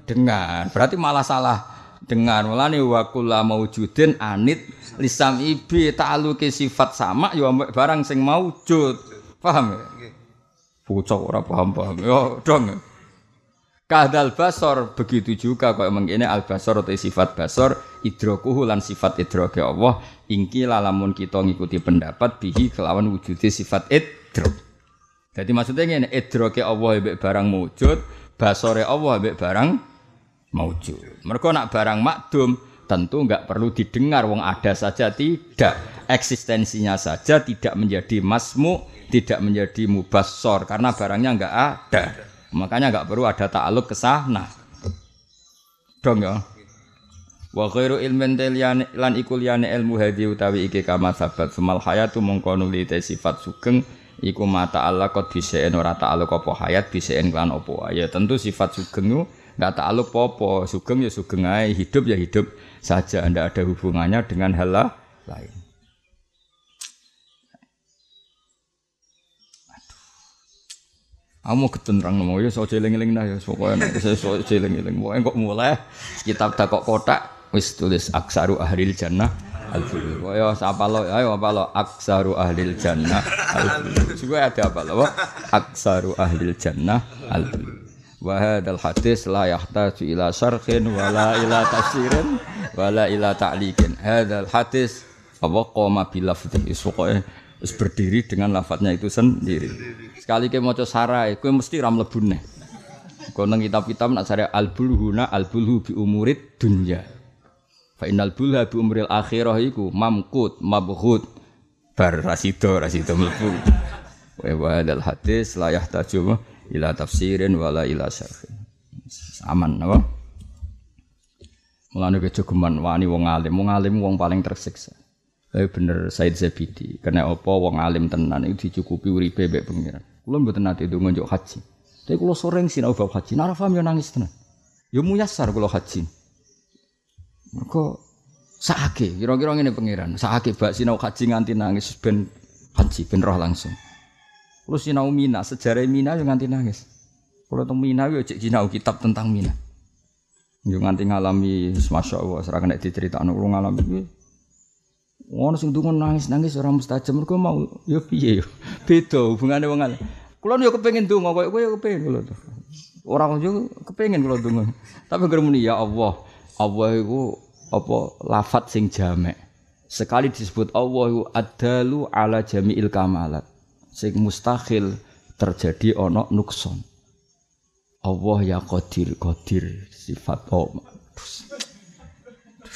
dengar. Berarti malah salah dengar. Mulane wa kullu maujudin anit lisam ibi ta'aluki sifat sama ya barang sing maujud. Paham ya? Bocah ora paham-paham. Yo dong. Kadal basor begitu juga kok mengene al basor atau sifat basor idrokuhu lan sifat idroke Allah ingki lalamun kita ngikuti pendapat bihi kelawan wujudnya sifat idrok. Jadi maksudnya ini idroke Allah mbek barang wujud, basore Allah mbek barang maujud. Mereka nak barang makdum tentu enggak perlu didengar wong ada saja tidak eksistensinya saja tidak menjadi masmu tidak menjadi mubassor karena barangnya enggak ada Makanya nggak perlu ada ta'aluk ke sana. Dong ya. Wa khairu ilmin lan iku ilmu hadi utawi iki kama sabat. Semal hayatu mongko nuli sifat sugeng iku mata Allah kot bisaen ora ta'aluk apa hayat bisaen lan apa ya tentu sifat sugeng itu nggak ta'aluk apa sugeng ya sugeng ae hidup ya hidup saja. Ndak ada hubungannya dengan hal lain Kamu ketentrang nomo ya so jeling-eling nah ya pokoknya saya so jeling-eling. Pokoknya kok mulai kitab tak kok kotak wis tulis aksaru ahlil jannah al-fulu. Yo apa lo ayo apa lo aksaru ahlil jannah al-fulu. Juga ada apa lo aksaru ahlil jannah al-fulu. Wa hadis la yahtaju ila syarhin wala ila tafsirin wala ila ta'liqin. Hadzal hadis apa qoma bilafdhi. Pokoknya Terus berdiri dengan lafadznya itu sendiri. Sekali ke maca sarai, kowe mesti ram neh. Kono kitab-kitab nak sare al-bulhuna al-bulhu bi umurid dunya. Fa innal bulha bi umril akhirah iku mamkut mabghut bar rasido rasido mlebu. Wa hadal hadis la yahtaju ila tafsirin wala ila syarhin. Aman apa? Mulane kejogeman wani wong alim, wong alim wong paling tersiksa. Tapi bener Said Zabidi, karena apa wong alim tenan itu dicukupi uripe mbek pengiran. Kula mboten nate ndonga njuk haji. Tapi kula sering sinau bab haji, nara paham yo nangis tenan. Yo muyasar kula haji. Mergo sakake, kira-kira ngene pengiran, sakake bak sinau haji nganti nangis ben haji ben roh langsung. Kula sinau Mina, sejarah Mina yo nganti nangis. Kula teng Mina yo cek sinau kitab tentang Mina. Yo nganti ngalami masya Allah, serah kena diceritakno kula ngalami Ngono sing dungo nangis-nangis ora mustajab mergo mau ya piye yo. Beda hubungane wong alim. Kulo yo kepengin donga koyo kowe yo kepengin kulo to. Ora yo kepengin kulo donga. Tapi muni ya Allah. Allah iku apa lafat sing jamek. Sekali disebut Allah iku adalu ala jami'il kamalat. Sing mustahil terjadi ono nukson. Allah ya qadir, qadir sifat Allah.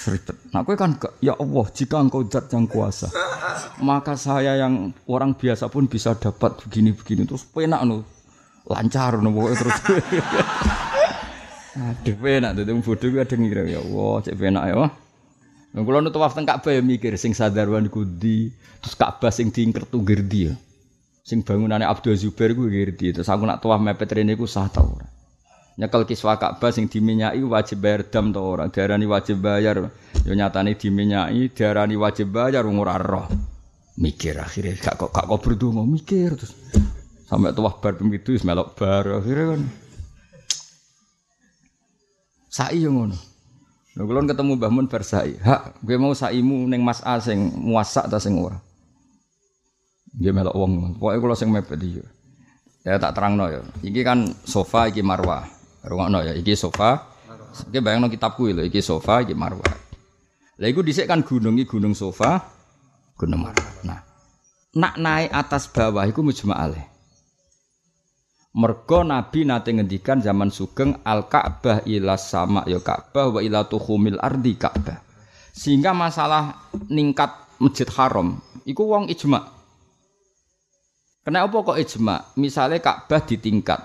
Seribet. Nah, kowe kan gak, ya Allah, jika engkau zat yang kuasa, maka saya yang orang biasa pun bisa dapat begini-begini terus penak nu. Lancar nu pokoknya terus. [LAUGHS] Aduh, penak tuh, bodoh gue ada ngira ya Allah, cek penak ya. Nah, kalau nu tawaf teng Ka'bah ya mikir sing sadarwan kudi, terus Ka'bah sing diingker tuh gerdi ya. Sing bangunannya Abdul Zubair gue gerdi, terus aku nak tawaf mepet rene ku sah tau. Nyekel kiswa Ka'bah sing diminyai wajib bayar dam to ora, diarani wajib bayar. Yo nyatane diminyai, diarani wajib bayar ora roh. Mikir akhirnya gak kok gak kok berdua mikir terus. Sampai tuah bar pemitu melok bar akhirnya kan. Sai yo ngono. Lha kula ketemu Mbah Mun bar sai. Hak, gue mau saimu ning Mas A sing muasak ta sing ora. Nggih melok wong. Pokoke kula sing mepet iki. Ya tak terangno ya. Iki kan sofa iki marwah. Rungokno ya, iki sofa. Iki bayangno kitabku lho, iki sofa, iki marwah. Lah iku dhisik kan gunung iki gunung sofa, gunung marwah. Nah, nak naik atas bawah iku mujma alaih. Mergo Nabi nate ngendikan zaman sugeng al Ka'bah ila sama ya Ka'bah wa ila tuhumil ardi Ka'bah. Sehingga masalah ningkat Masjid Haram iku wong ijma. Kenapa kok ijma? Misalnya Ka'bah ditingkat,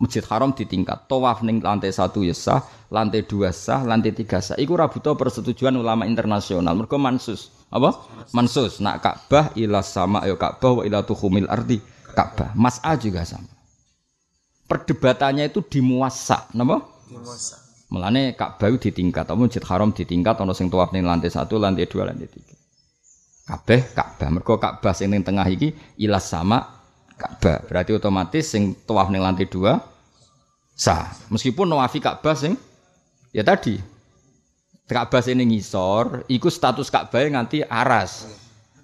Masjid Haram ditingkat, tawaf ning lantai satu ya sah, lantai dua sah, lantai tiga sah. Iku rabuto persetujuan ulama internasional. Mergo mansus. Apa? Mansus. Nak Ka'bah ila sama ya Ka'bah wa ila tuhumil ardi Ka'bah. Mas'ah juga sama perdebatannya itu di muasa, napa? Melane Ka'bah ditingkat, atau Masjid Haram ditingkat, ana sing tuaf ning lantai satu, lantai dua, lantai tiga. Kabeh Ka'bah, mergo Ka'bah sing ning tengah iki ilas sama Ka'bah. Berarti otomatis sing tuaf ning lantai dua sah. Meskipun nawafi Ka'bah sing ya tadi Ka'bah sing ngisor, iku status Ka'bah nganti aras.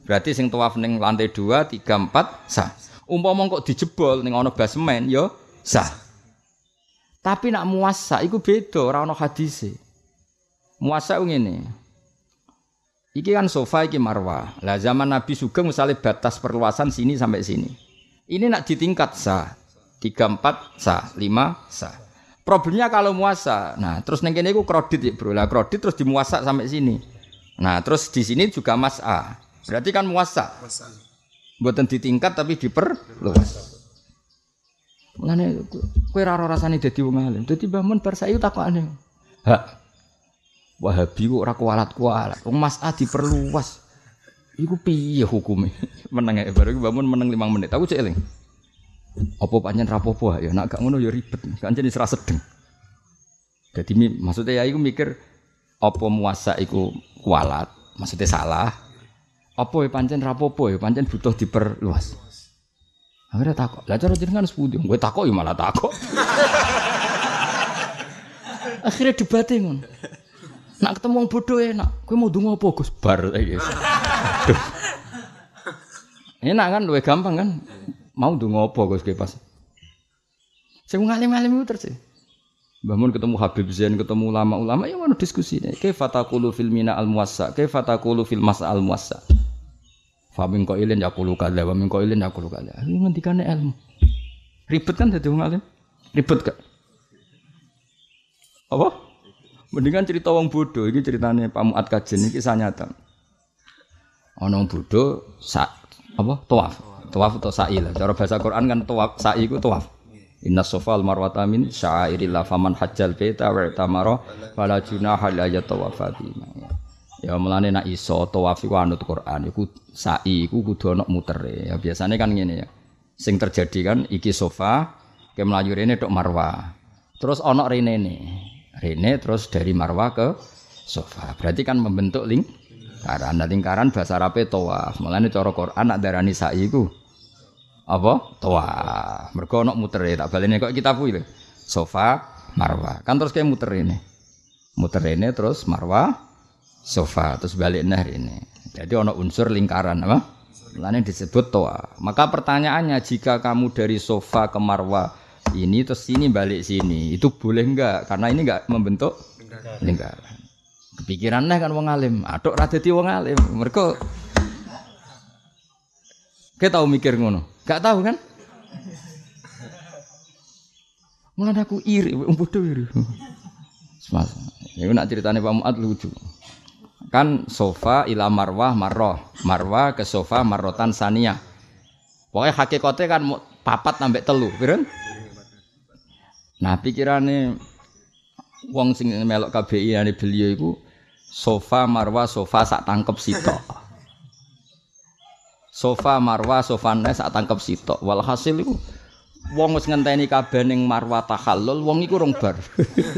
Berarti sing tuaf ning lantai dua, tiga, empat sah. Umpama kok dijebol ning ana basement ya sah. Tapi nak muasa iku beda, ora ana hadise. Muasa ngene. Iki kan sofa iki marwah. Lah zaman Nabi Sugeng misalnya batas perluasan sini sampai sini. Ini nak ditingkat sah. 3 4 sah, 5 sah. Problemnya kalau muasa. Nah, terus neng kene iku kredit ya, Bro. Lah kredit terus dimuasa sampai sini. Nah, terus di sini juga mas A. Berarti kan muasa. Buatan ditingkat tapi diperluas. Mulane kowe ora ora rasane dadi wong alim. Mun bar saiki takokane. Hak. Wahabi kok ora kualat-kualat. Wong Mas A diperluas. Iku piye hukume? [LAUGHS] meneng ae baru Mbah Mun meneng 5 menit. Aku cek eling. Apa pancen rapopo ya nak gak ngono ya ribet. Kancen wis sedeng. Jadi maksudnya ya iku mikir apa muasa iku kualat, maksudnya salah. Apa ya pancen rapopo ya pancen butuh diperluas. Akhirnya takut. Lah cara jenengan sepundi? Gue takut ya malah takut. [LAUGHS] Akhirnya debatnya ngono. Nak ketemu wong bodoh enak. Gue mau dungo apa Gus? Bar iki. Enak kan, luwih gampang kan? Mau dungo apa Gus pas. Sing ngalim-alim itu terus. Bangun ketemu Habib Zain, ketemu ulama-ulama, ya mana diskusi nih. Kaifa taqulu fil mina al muwassa, kaifa taqulu fil masa al ilin ya kulu kada, famin kok ilin ya kulu kada. Ini ngendikane ilmu. Ribet kan jadi wong alim? Ribet gak? Apa? Mendingan cerita wong bodoh. Ini ceritanya Pak Muat Kajen ini kisah nyata. Ono bodoh apa? Tawaf. Tawaf atau sa'i lah. Cara bahasa Quran kan tawaf, sa'i itu tawaf. Inna sofal marwata min syairillah faman hajjal baita wa tamara fala junaha la yatawafa Ya mulane nak iso tawaf iku anut Quran iku sa'i iku kudu ana mutere. Ya biasanya kan ngene ya. Sing terjadi kan iki sofa ke melayu rene tok marwah. Terus ana rene ne. Rene terus dari marwah ke sofa. Berarti kan membentuk lingkaran. Nah lingkaran bahasa Arabe tawaf. Mulane cara Quran nak darani sa'i iku apa? Tawaf. Mergo ana mutere tak balene kok kita kuwi. Sofa, marwah. Kan terus kayak muter ini. Muter ini terus marwah, sofa terus balik nah ini. Jadi ono unsur lingkaran apa? Lain disebut toa. Maka pertanyaannya jika kamu dari sofa ke marwah ini terus sini balik sini itu boleh enggak? Karena ini enggak membentuk lingkaran. Kepikirannya kan wong alim, aduk radeti wong alim. Mereka kita tahu mikir ngono, gak tahu kan? Mulane aku iri, wong bodoh iri. Semas. Iku nak ceritane Pak Muat lucu. Kan sofa ila marwah marroh. Marwah ke sofa marrotan sania. Pokoknya hakikatnya kan papat nambah telu, pirun? Nah pikirane wong sing melok KBI ane beliau iku sofa marwah sofa sak tangkep sitok. Sofa marwah sofa nes sak tangkep sitok. Walhasil iku wong wis ngenteni kabeh ning marwah tahallul wong iku rong bar.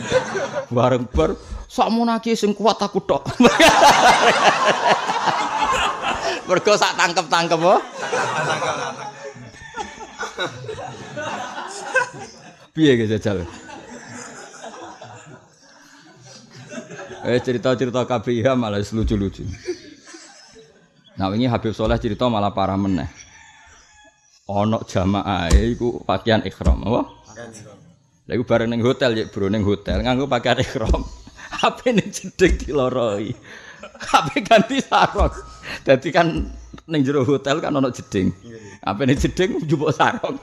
[LAUGHS] Bareng bar sakmonake sing kuat aku tok. [LAUGHS] Mergo sak tangkep-tangkep oh. [LAUGHS] Piye ge jajal? Eh cerita-cerita KBIH malah lucu-lucu. Nah ini Habib Soleh cerita malah parah meneh. Ono jamaah iku pakaian ikhram apa? Lha iku bareng ning hotel ya, Bro, ning hotel nganggo pakaian ikhram. [LAUGHS] HP ning jedeg diloroi. [LAUGHS] HP ganti sarung. Dadi kan ning jero hotel kan ono jeding. HP ning jeding njupuk sarung.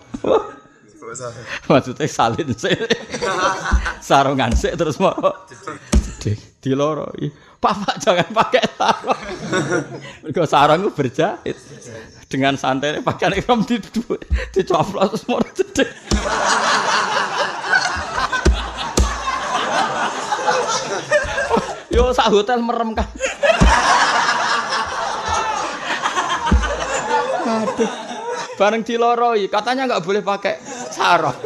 [LAUGHS] Maksudnya salin sih. Sarungan sih terus mau jeding diloroi. Papa jangan pakai sarung. [LAUGHS] Mergo sarung itu berjahit. Dengan santai pakai ikram di dicoplos mau jeding. Yo sak hotel merem kan. Aduh. Bareng diloroi, katanya nggak boleh pakai sarung. [LAUGHS]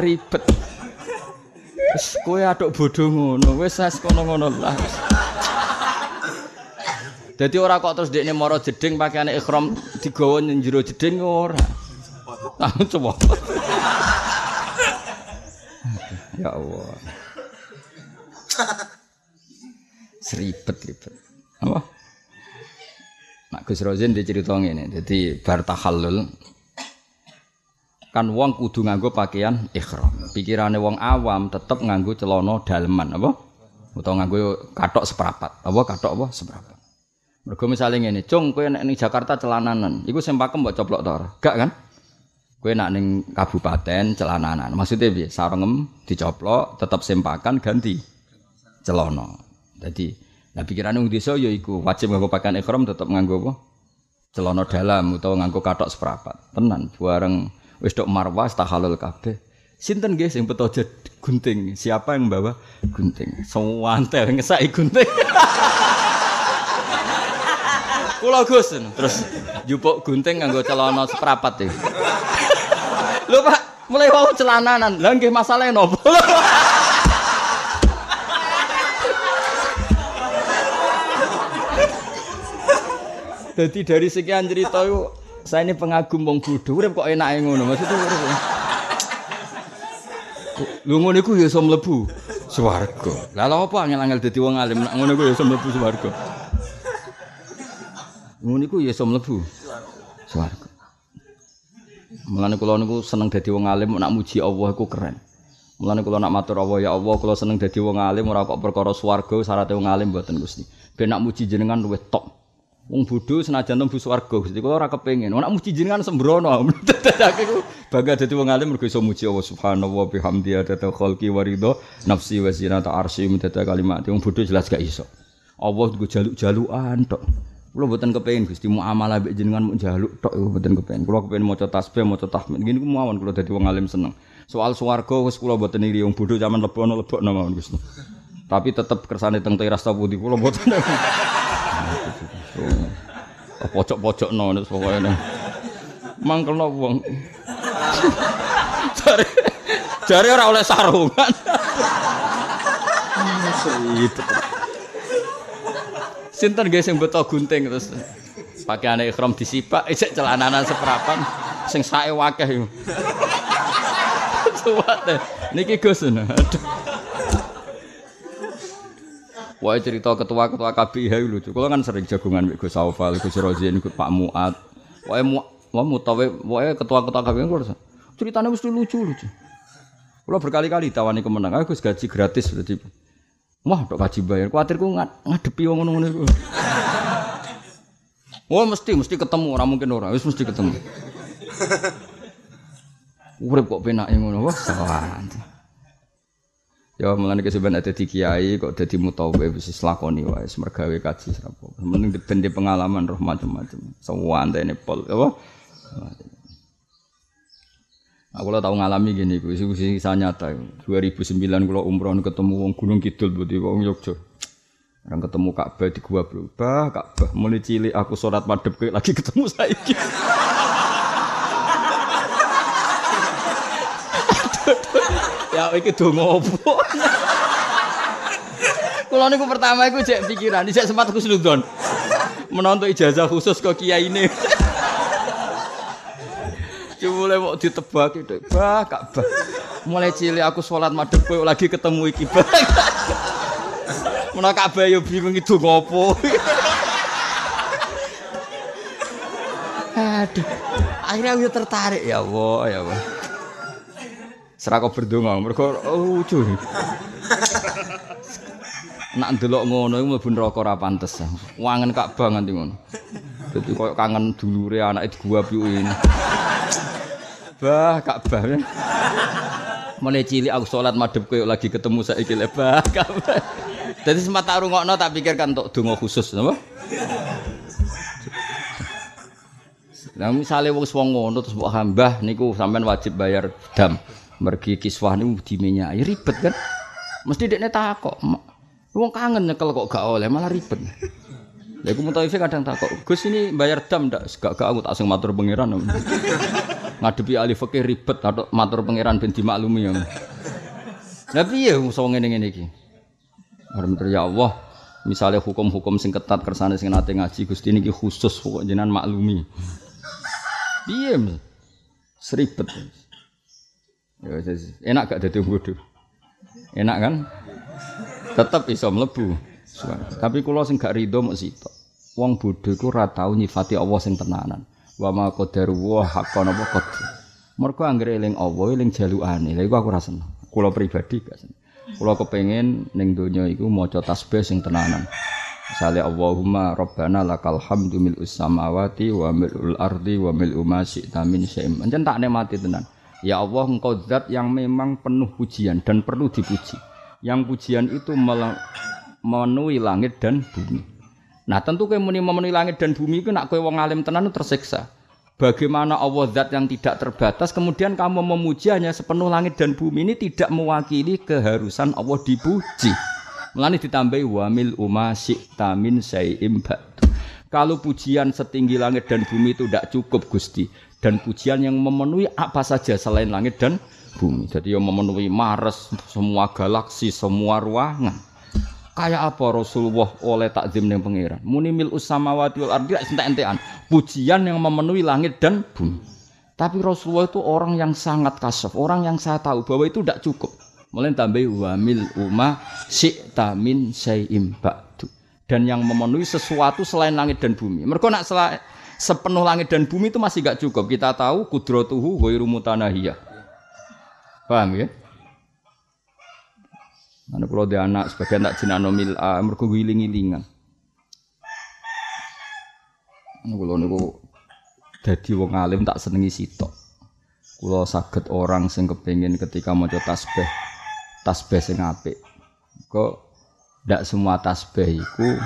Ribet. Wis kowe aduk bodho ngono, wis wis kono-ngono lah. Dadi ora kok terus dekne mara jeding pakaiane ikhram digawa ning jero jeding ora. Ah coba. Ya Allah. Seribet ribet. Apa? Nak Gus Rozin dicerita ngene. Dadi bar tahallul kan wong kudu nganggo pakaian ihram. Pikirane wong awam tetep nganggo celana daleman apa? Utawa nganggo katok seperapat. Apa katok apa seperapat. Mergo misale ngene, "Cung, kowe nek ning Jakarta celananan, iku sing pakem mbok coplok ta ora?" Gak kan? Kowe nak ning kabupaten celananan. Maksudnya piye? Sarengem dicoplok, tetep sempakan ganti celana. Jadi, nah pikirane wong desa ya iku wajib nganggo pakaian ihram tetep nganggo apa? Celana dalam utawa nganggo katok seperapat. Tenan, bareng wis tok marwah tahalul kabeh. Sinten nggih sing beto gunting? Siapa yang membawa gunting? Sewantel ngesaki gunting. [LAUGHS] Kula Gus terus jupuk gunting nganggo celana seperapat iki. Lho Pak, mulai wau celananan. Lah nggih masalahe nopo? [LAUGHS] Jadi dari sekian cerita itu saya ini pengagum wong bodho urip kok enake ngono maksudnya urip. Lu ngono iku ya iso mlebu swarga. Lah lha apa angel-angel dadi wong alim ngono iku ya iso mlebu swarga. Ngono iku ya iso mlebu swarga. Mulane kula niku seneng dadi wong alim nak muji Allah iku keren. Mulane kula nak matur Allah ya Allah kula seneng dadi wong alim ora kok perkara swarga syaratnya wong alim mboten Gusti. Ben nak muji jenengan luwih top. Wong bodho senajan tembu swarga Gusti kula ora kepengin. Nek muji jenengan sembrono. [LAUGHS] Dadake ku bangga dadi wong alim mergo iso muji Allah Subhanahu wa bihamdi adata khalqi wa ridho nafsi wa zinata arsy mudada kalimat. Wong bodho jelas gak iso. Allah nggo jaluk-jalukan tok. Kula mboten kepengin Gusti muamalah mbek jenengan mung jaluk tok mboten kepengin. Kula kepengin maca tasbih, maca tahmid. Ngene ku mawon kula dadi wong alim seneng. Soal swarga wis kula mboten iri wong bodho zaman lebono lebokno mawon Gusti. Tapi tetep kersane teng teras ta putih kula mboten. [LAUGHS] pojok-pojok no nek pokoke nang mangkelno wong jare jare ora oleh sarungan Sinten guys sing beto gunting terus pakaiane ikhram disipak isik celananan seperapan sing sae wakeh iku. Suwat niki Gus. Aduh. Wah cerita ketua-ketua KBIH lucu. Kalau kan sering jagungan Gus Gus Saufal, Gus Rozin, Gus Pak Muat. Wah mu, wah mutawe, wah ketua-ketua KBIH kulo ceritanya mesti lucu-lucu. Kalau berkali-kali tawani kemenang, aku gaji gratis berarti. Wah, dok gaji bayar. Kuatirku ngad ngadepi wong ngono-ngono iku. Wah [LAUGHS] mesti mesti ketemu, ora mungkin ora, wis mesti ketemu. [LAUGHS] Urip kok penake ngono wah sawan. Ya mulane kesebenarnya ada di kiai kok dadi mutawif wis lakoni wae mergawe kaji serapo. Mending ben pengalaman roh macam-macam. Sewantene pol apa? Aku lah tahu ngalami gini, gue sih kisah nyata. 2009 kalau umroh ketemu wong Gunung Kidul, berarti wong Yogyo. Orang ketemu Ka'bah di gua berubah, Ka'bah mulai cilik aku sholat madep lagi ketemu saya. [LAUGHS] ya iki donga opo? Kulo niku pertama iku cek pikiran, cek sempat khusnudon. Menonton ijazah khusus ke kiai ini. Cuma mau ditebak itu, bah Ka'bah. Mulai cilik aku sholat madep kowe lagi ketemu iki bah. Menawa Ka'bah yo bingung itu ngopo. Aduh. Akhirnya aku tertarik ya Allah, ya Allah. Serah kau berdonga, mereka oh, lucu. Nak ndelok ngono iku mlebu neraka ora pantes. Wangen Ka'bah nganti ngono. Dadi koyo kangen dulure anake gua piye ini. Bah. Mulai cilik aku sholat madhep koyo lagi ketemu saiki le bah, Ka'bah. Dadi sempat tak rungokno tak pikirkan untuk donga khusus, napa? Nah, misalnya wong wong ngono terus mbok hambah niku sampean wajib bayar dam. Mergi kiswah niku diminyak. Ya ribet kan? Mesti dekne takok. Wong kangen nyekel kok gak oleh malah ribet. Ya aku mutawife kadang takok, Gus ini bayar dam ndak? Gak gak aku tak sing matur pangeran ngadepi ahli fikih ribet atau matur pangeran ben dimaklumi ya. Lah piye iso ngene-ngene iki? Alhamdulillah ya Allah, misalnya hukum-hukum sing ketat kersane sing nate ngaji Gusti niki khusus pokok jenengan maklumi. Piye? Seribet. Ya enak gak dadi bodoh. Enak kan? Tetap iso mlebu. Tapi kula sing gak rido mok sitok. Wong bodho iku ora tau nyifati Allah sing tenanan wa ma qadaru wa haqqan apa qadar. Mergo anggere eling Allah eling jalukane. Lha iku aku ra seneng. Kula pribadi gak seneng. Kula kepengin ning donya iku maca tasbih sing tenanan. Misalnya Allahumma Rabbana lakal hamdu mil'us samawati wa mil'ul ardi wa mil'u ma syi'ta min tak tenan. Ya Allah engkau zat yang memang penuh pujian dan perlu dipuji. Yang pujian itu memenuhi langit dan bumi. Nah tentu kowe muni memenuhi langit dan bumi itu nak kowe wong alim tenan tersiksa. Bagaimana Allah zat yang tidak terbatas kemudian kamu memuji hanya sepenuh langit dan bumi ini tidak mewakili keharusan Allah dipuji. Melani ditambahi wamil umma syi'ta min syai'im Kalau pujian setinggi langit dan bumi itu tidak cukup Gusti dan pujian yang memenuhi apa saja selain langit dan bumi. Jadi yang memenuhi Mars, semua galaksi, semua ruangan. Kayak apa Rasulullah oleh takzim yang pangeran? Muni mil usamawati wal ardi entek-entekan. Pujian yang memenuhi langit dan bumi. Tapi Rasulullah itu orang yang sangat kasaf, orang yang saya tahu bahwa itu tidak cukup. Mulai tambah wa mil umma syi'ta min syai'im ba'du. Dan yang memenuhi sesuatu selain langit dan bumi. Mereka nak selain sepenuh langit dan bumi itu masih gak cukup. Kita tahu kudrotuhu ghairu mutanahiyah. Paham ya? Ana kula dhe anak sebagian tak jenakno mil a mergo giling-gilingan. Ana kula niku dadi wong alim tak senengi sitok. Kula saged orang sing kepengin ketika maca tasbih tasbih sing apik. Kok ndak semua tasbih iku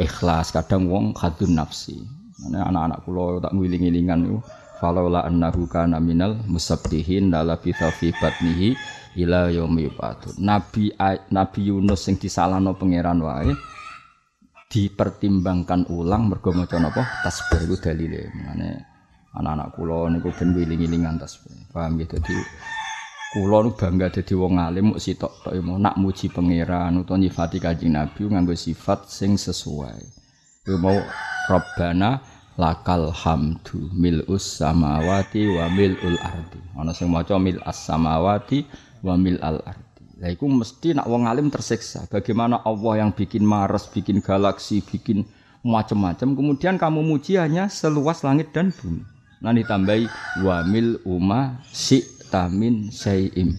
ikhlas, kadang wong khadun nafsi. Ana anak-anak kula tak ngiling-gilingan niku falaula annahu kana minal musabbihin la fi batnihi ila yaumi Nabi Nabi Yunus sing disalahno pangeran wae dipertimbangkan ulang mergo maca napa tasbih iku dalile. Mane anak-anak kula niku ben wiling-wilingan tasbih. Paham ya dadi kula nu bangga dadi wong alim muk sitok tok nak muji pangeran utawa nyifati Kanjeng Nabi nganggo sifat sing sesuai. Mau Rabbana lakal hamdu mil'us samawati wa mil'ul ardi. Ana sing maca mil'as samawati wamil al ardi. Lah iku mesti nak wong alim tersiksa. Bagaimana Allah yang bikin Mars, bikin galaksi, bikin macam-macam, kemudian kamu muji hanya seluas langit dan bumi. Nah ditambahi wamil uma si tamin syai'im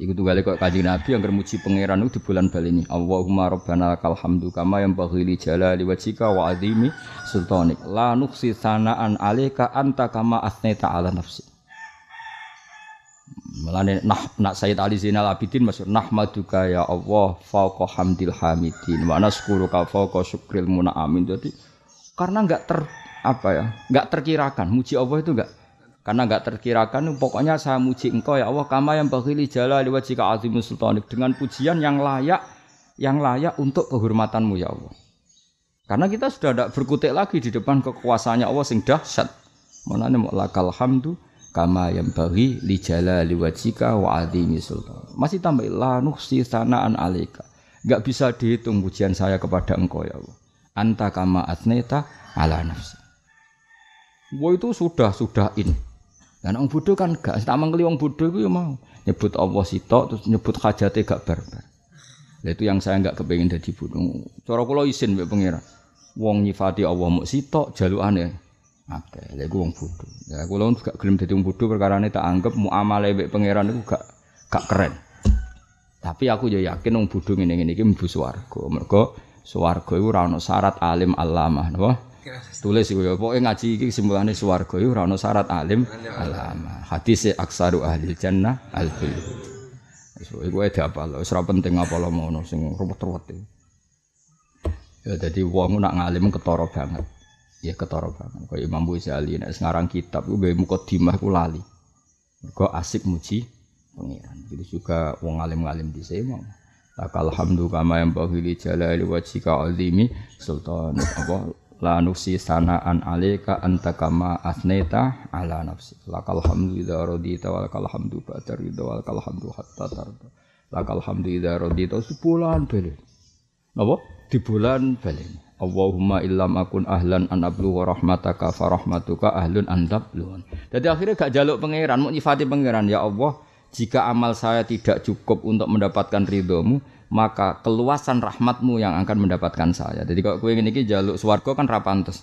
Iku tunggale kok Kanjeng Nabi yang muji pangeran itu di bulan Bali ini. Allahumma rabbana lakal hamdu kama yang li jalali wajhika wa azimi sultanik. La nuksi sanaan alaika anta kama asnaita ala nafsi. Melane nah nak Sayyid Ali Zainal Abidin maksud nahmaduka ya Allah fauqa hamdil hamidin wa naskuruka fauqa syukril munaamin. Jadi karena enggak ter apa ya? Enggak terkirakan muji Allah itu enggak karena enggak terkirakan pokoknya saya muji engkau ya Allah kama yang baghili jala liwajika azimus sultanik dengan pujian yang layak yang layak untuk kehormatanmu ya Allah. Karena kita sudah tidak berkutik lagi di depan kekuasaannya Allah sing dahsyat. Mana lakal hamdu kama yang bagi li jala liwajika wa azimi sultan. Masih tambah la nuhsi sanaan alika. Enggak bisa dihitung pujian saya kepada engkau ya Allah. Anta kama asneta ala nafsi. Wah itu sudah sudah ini. Dan orang bodoh kan gak tak mengkeli orang bodoh itu ya mau nyebut Allah sitok terus nyebut hajatnya gak barbar. Nah, itu yang saya nggak kepengen jadi bodoh. Cara kula isin mbek pangeran. Wong nyifati Allah mau sitok jalukane Oke, lha iku wong bodoh. Ya kula gak gelem dadi wong bodoh perkara ini tak anggap muamale mbek pangeran itu gak gak keren. Tapi aku ya yakin wong bodoh ngene-ngene iki mlebu swarga. Mergo swarga iku ora ana syarat alim alamah, napa? Tulis iku ya, pokoke ngaji iki kesimpulane swarga iku ora syarat alim alama. Hadis aksaru ahli jannah al So iku ae diapal, wis ora penting apa lo ngono sing ruwet-ruwet Ya dadi wong nak ngalim ketara banget. Ya ketara banget. Kaya Imam Ghazali nek ngarang kitab ku gawe mukadimah ku lali. Mergo asik muji pengiran. Jadi juga wong alim-alim di sini mau. Lakal kama yang bahili jalali wajika azimi sultan apa la nusi sanaan alika anta kama asneta ala nafsi. Lakal hamdu idza radita wa lakal hamdu ba'da ridha wa lakal hamdu hatta tarda. Lakal hamdu idza radita sebulan belen napa di bulan belen Allahumma illam akun ahlan an wa rahmataka fa rahmatuka ahlun an tabluhun. Jadi akhirnya gak jaluk pangeran, mau nyifati pangeran. Ya Allah, jika amal saya tidak cukup untuk mendapatkan ridhomu, maka keluasan rahmatmu yang akan mendapatkan saya. Jadi kalau kue ini jaluk swargo kan rapantes.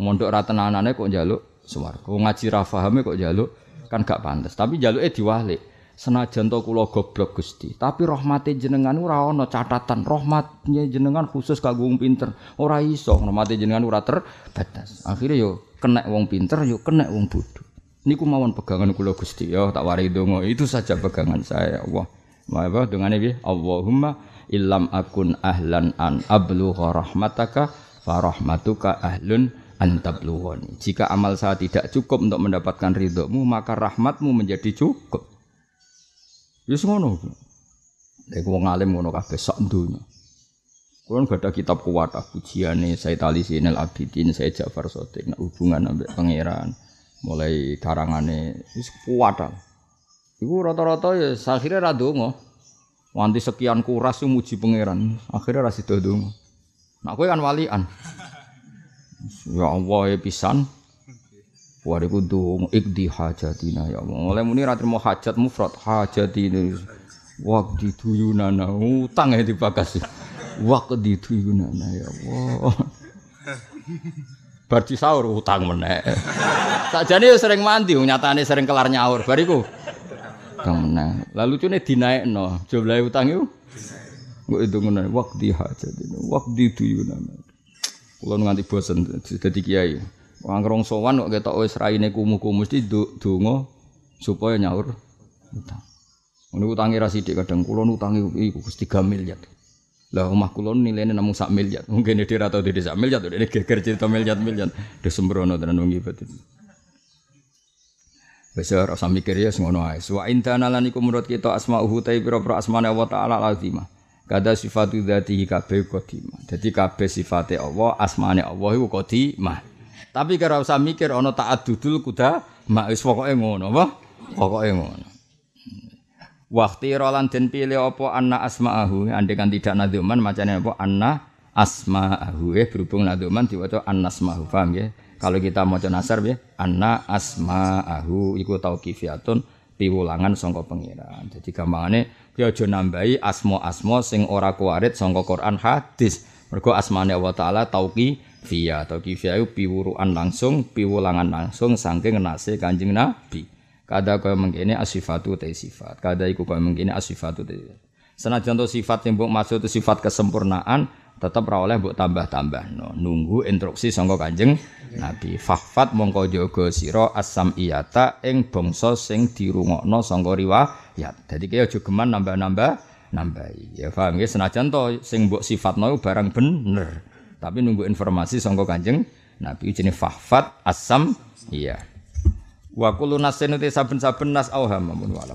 Mondok ratenanane kok jaluk swargo. Ngaji rafahame kok jaluk kan gak pantas. Tapi jaluk eh diwalik. Senajan to kula goblok Gusti, tapi rahmate jenengan ora ana catatan. Rahmatnya jenengan khusus kanggo wong pinter. Ora iso, rahmate jenengan ora terbatas. Akhirnya yo kena wong pinter, yo kena wong bodoh. Niku mawon pegangan kula Gusti, yo tak wari donga. Itu saja pegangan saya, ya Allah. Apa dungane piye? Allahumma illam akun ahlan an ablugha rahmataka fa rahmatuka ahlun antablughani. Jika amal saya tidak cukup untuk mendapatkan ridhomu, maka rahmatmu menjadi cukup. Wis ngono. Nek wong alim ngono kabeh sak donya. Kulon gak ada kitab kuat pujiane saya tali sinel abidin saya Ja'far Sotik nah, hubungan ambek pangeran mulai karangane wis kuat Iku rata-rata ya akhirnya ra donga. Wanti sekian kuras muji pangeran, akhirnya ra sida donga. Nah kowe kan walian. Ya Allah ya pisan. Wariku donga ikdi hajatina ya Allah. Mulai muni ra trimo hajat mufrad hajatina. Waqdi duyunana utang ya dibakas. Waqdi duyunana ya Allah. Bar sahur utang meneh. Sakjane sering mandi nyatane sering kelar nyaur. Bariku Kang menang. Lalu cune dinaikno, jumlahe utang iku. Mbok itu ngono, waqti hajat itu, waqti duyunan. Kulo nganti bosen dadi kiai. Wong rong sowan kok ketok wis raine kumuh-kumuh mesti donga supaya nyaur utang. Ngono utange ra sithik kadang kulo utange iku Gusti 3 miliar. Lah omah kula nilainya namung sak miliar. Mungkin dia atau tidak sak miliar, dia geger cerita miliar miliar. Desembrono tenan wong iki Wis ora mikir ya ngono ae. Wa indana lan iku menurut kita asmauhu ta pira-pira asmane Allah taala lazimah. Kada sifatu dzatihi kabeh qadimah. Dadi kabeh sifate Allah, asmane Allah iku qadimah. Tapi kira usah mikir ana ta'addudul kuda mak wis pokoke ngono apa? Pokoke ngono. Waktu rolan den pilih apa anna asma'ahu andai kan tidak nadzuman macane apa anna asma'ahu eh berhubung nadzuman diwaca annasma'ahu paham ya kalau kita mau nasar ya, anna asma'ahu iku tauqifiyatun piwulangan sangka pengiran. Jadi gampangane ya aja nambahi asma-asma sing ora kuwarit sangka Quran hadis. Mergo asmane Allah taala tauqifiyah. Tauqifiyah iku piwuruan langsung, piwulangan langsung saking nase Kanjeng Nabi. Kada kaya mengkene asifatu te sifat. Kada iku kaya mengkene asifatu te. Senajan to sifat yang maksud itu sifat kesempurnaan, tetap ra oleh mbok tambah-tambah no. nunggu instruksi sangka Kanjeng Nabi. Fahfat mongko jaga sira asam iyata ing bangsa sing dirungokno sangka riwayat. Dadi kaya aja geman nambah-nambah nambahi. Ya paham ya senajan to sing mbok sifatno barang bener. Tapi nunggu informasi sangka Kanjeng Nabi jenenge fahfat asam iya wa kullu nasin saben-saben nas auham mun wala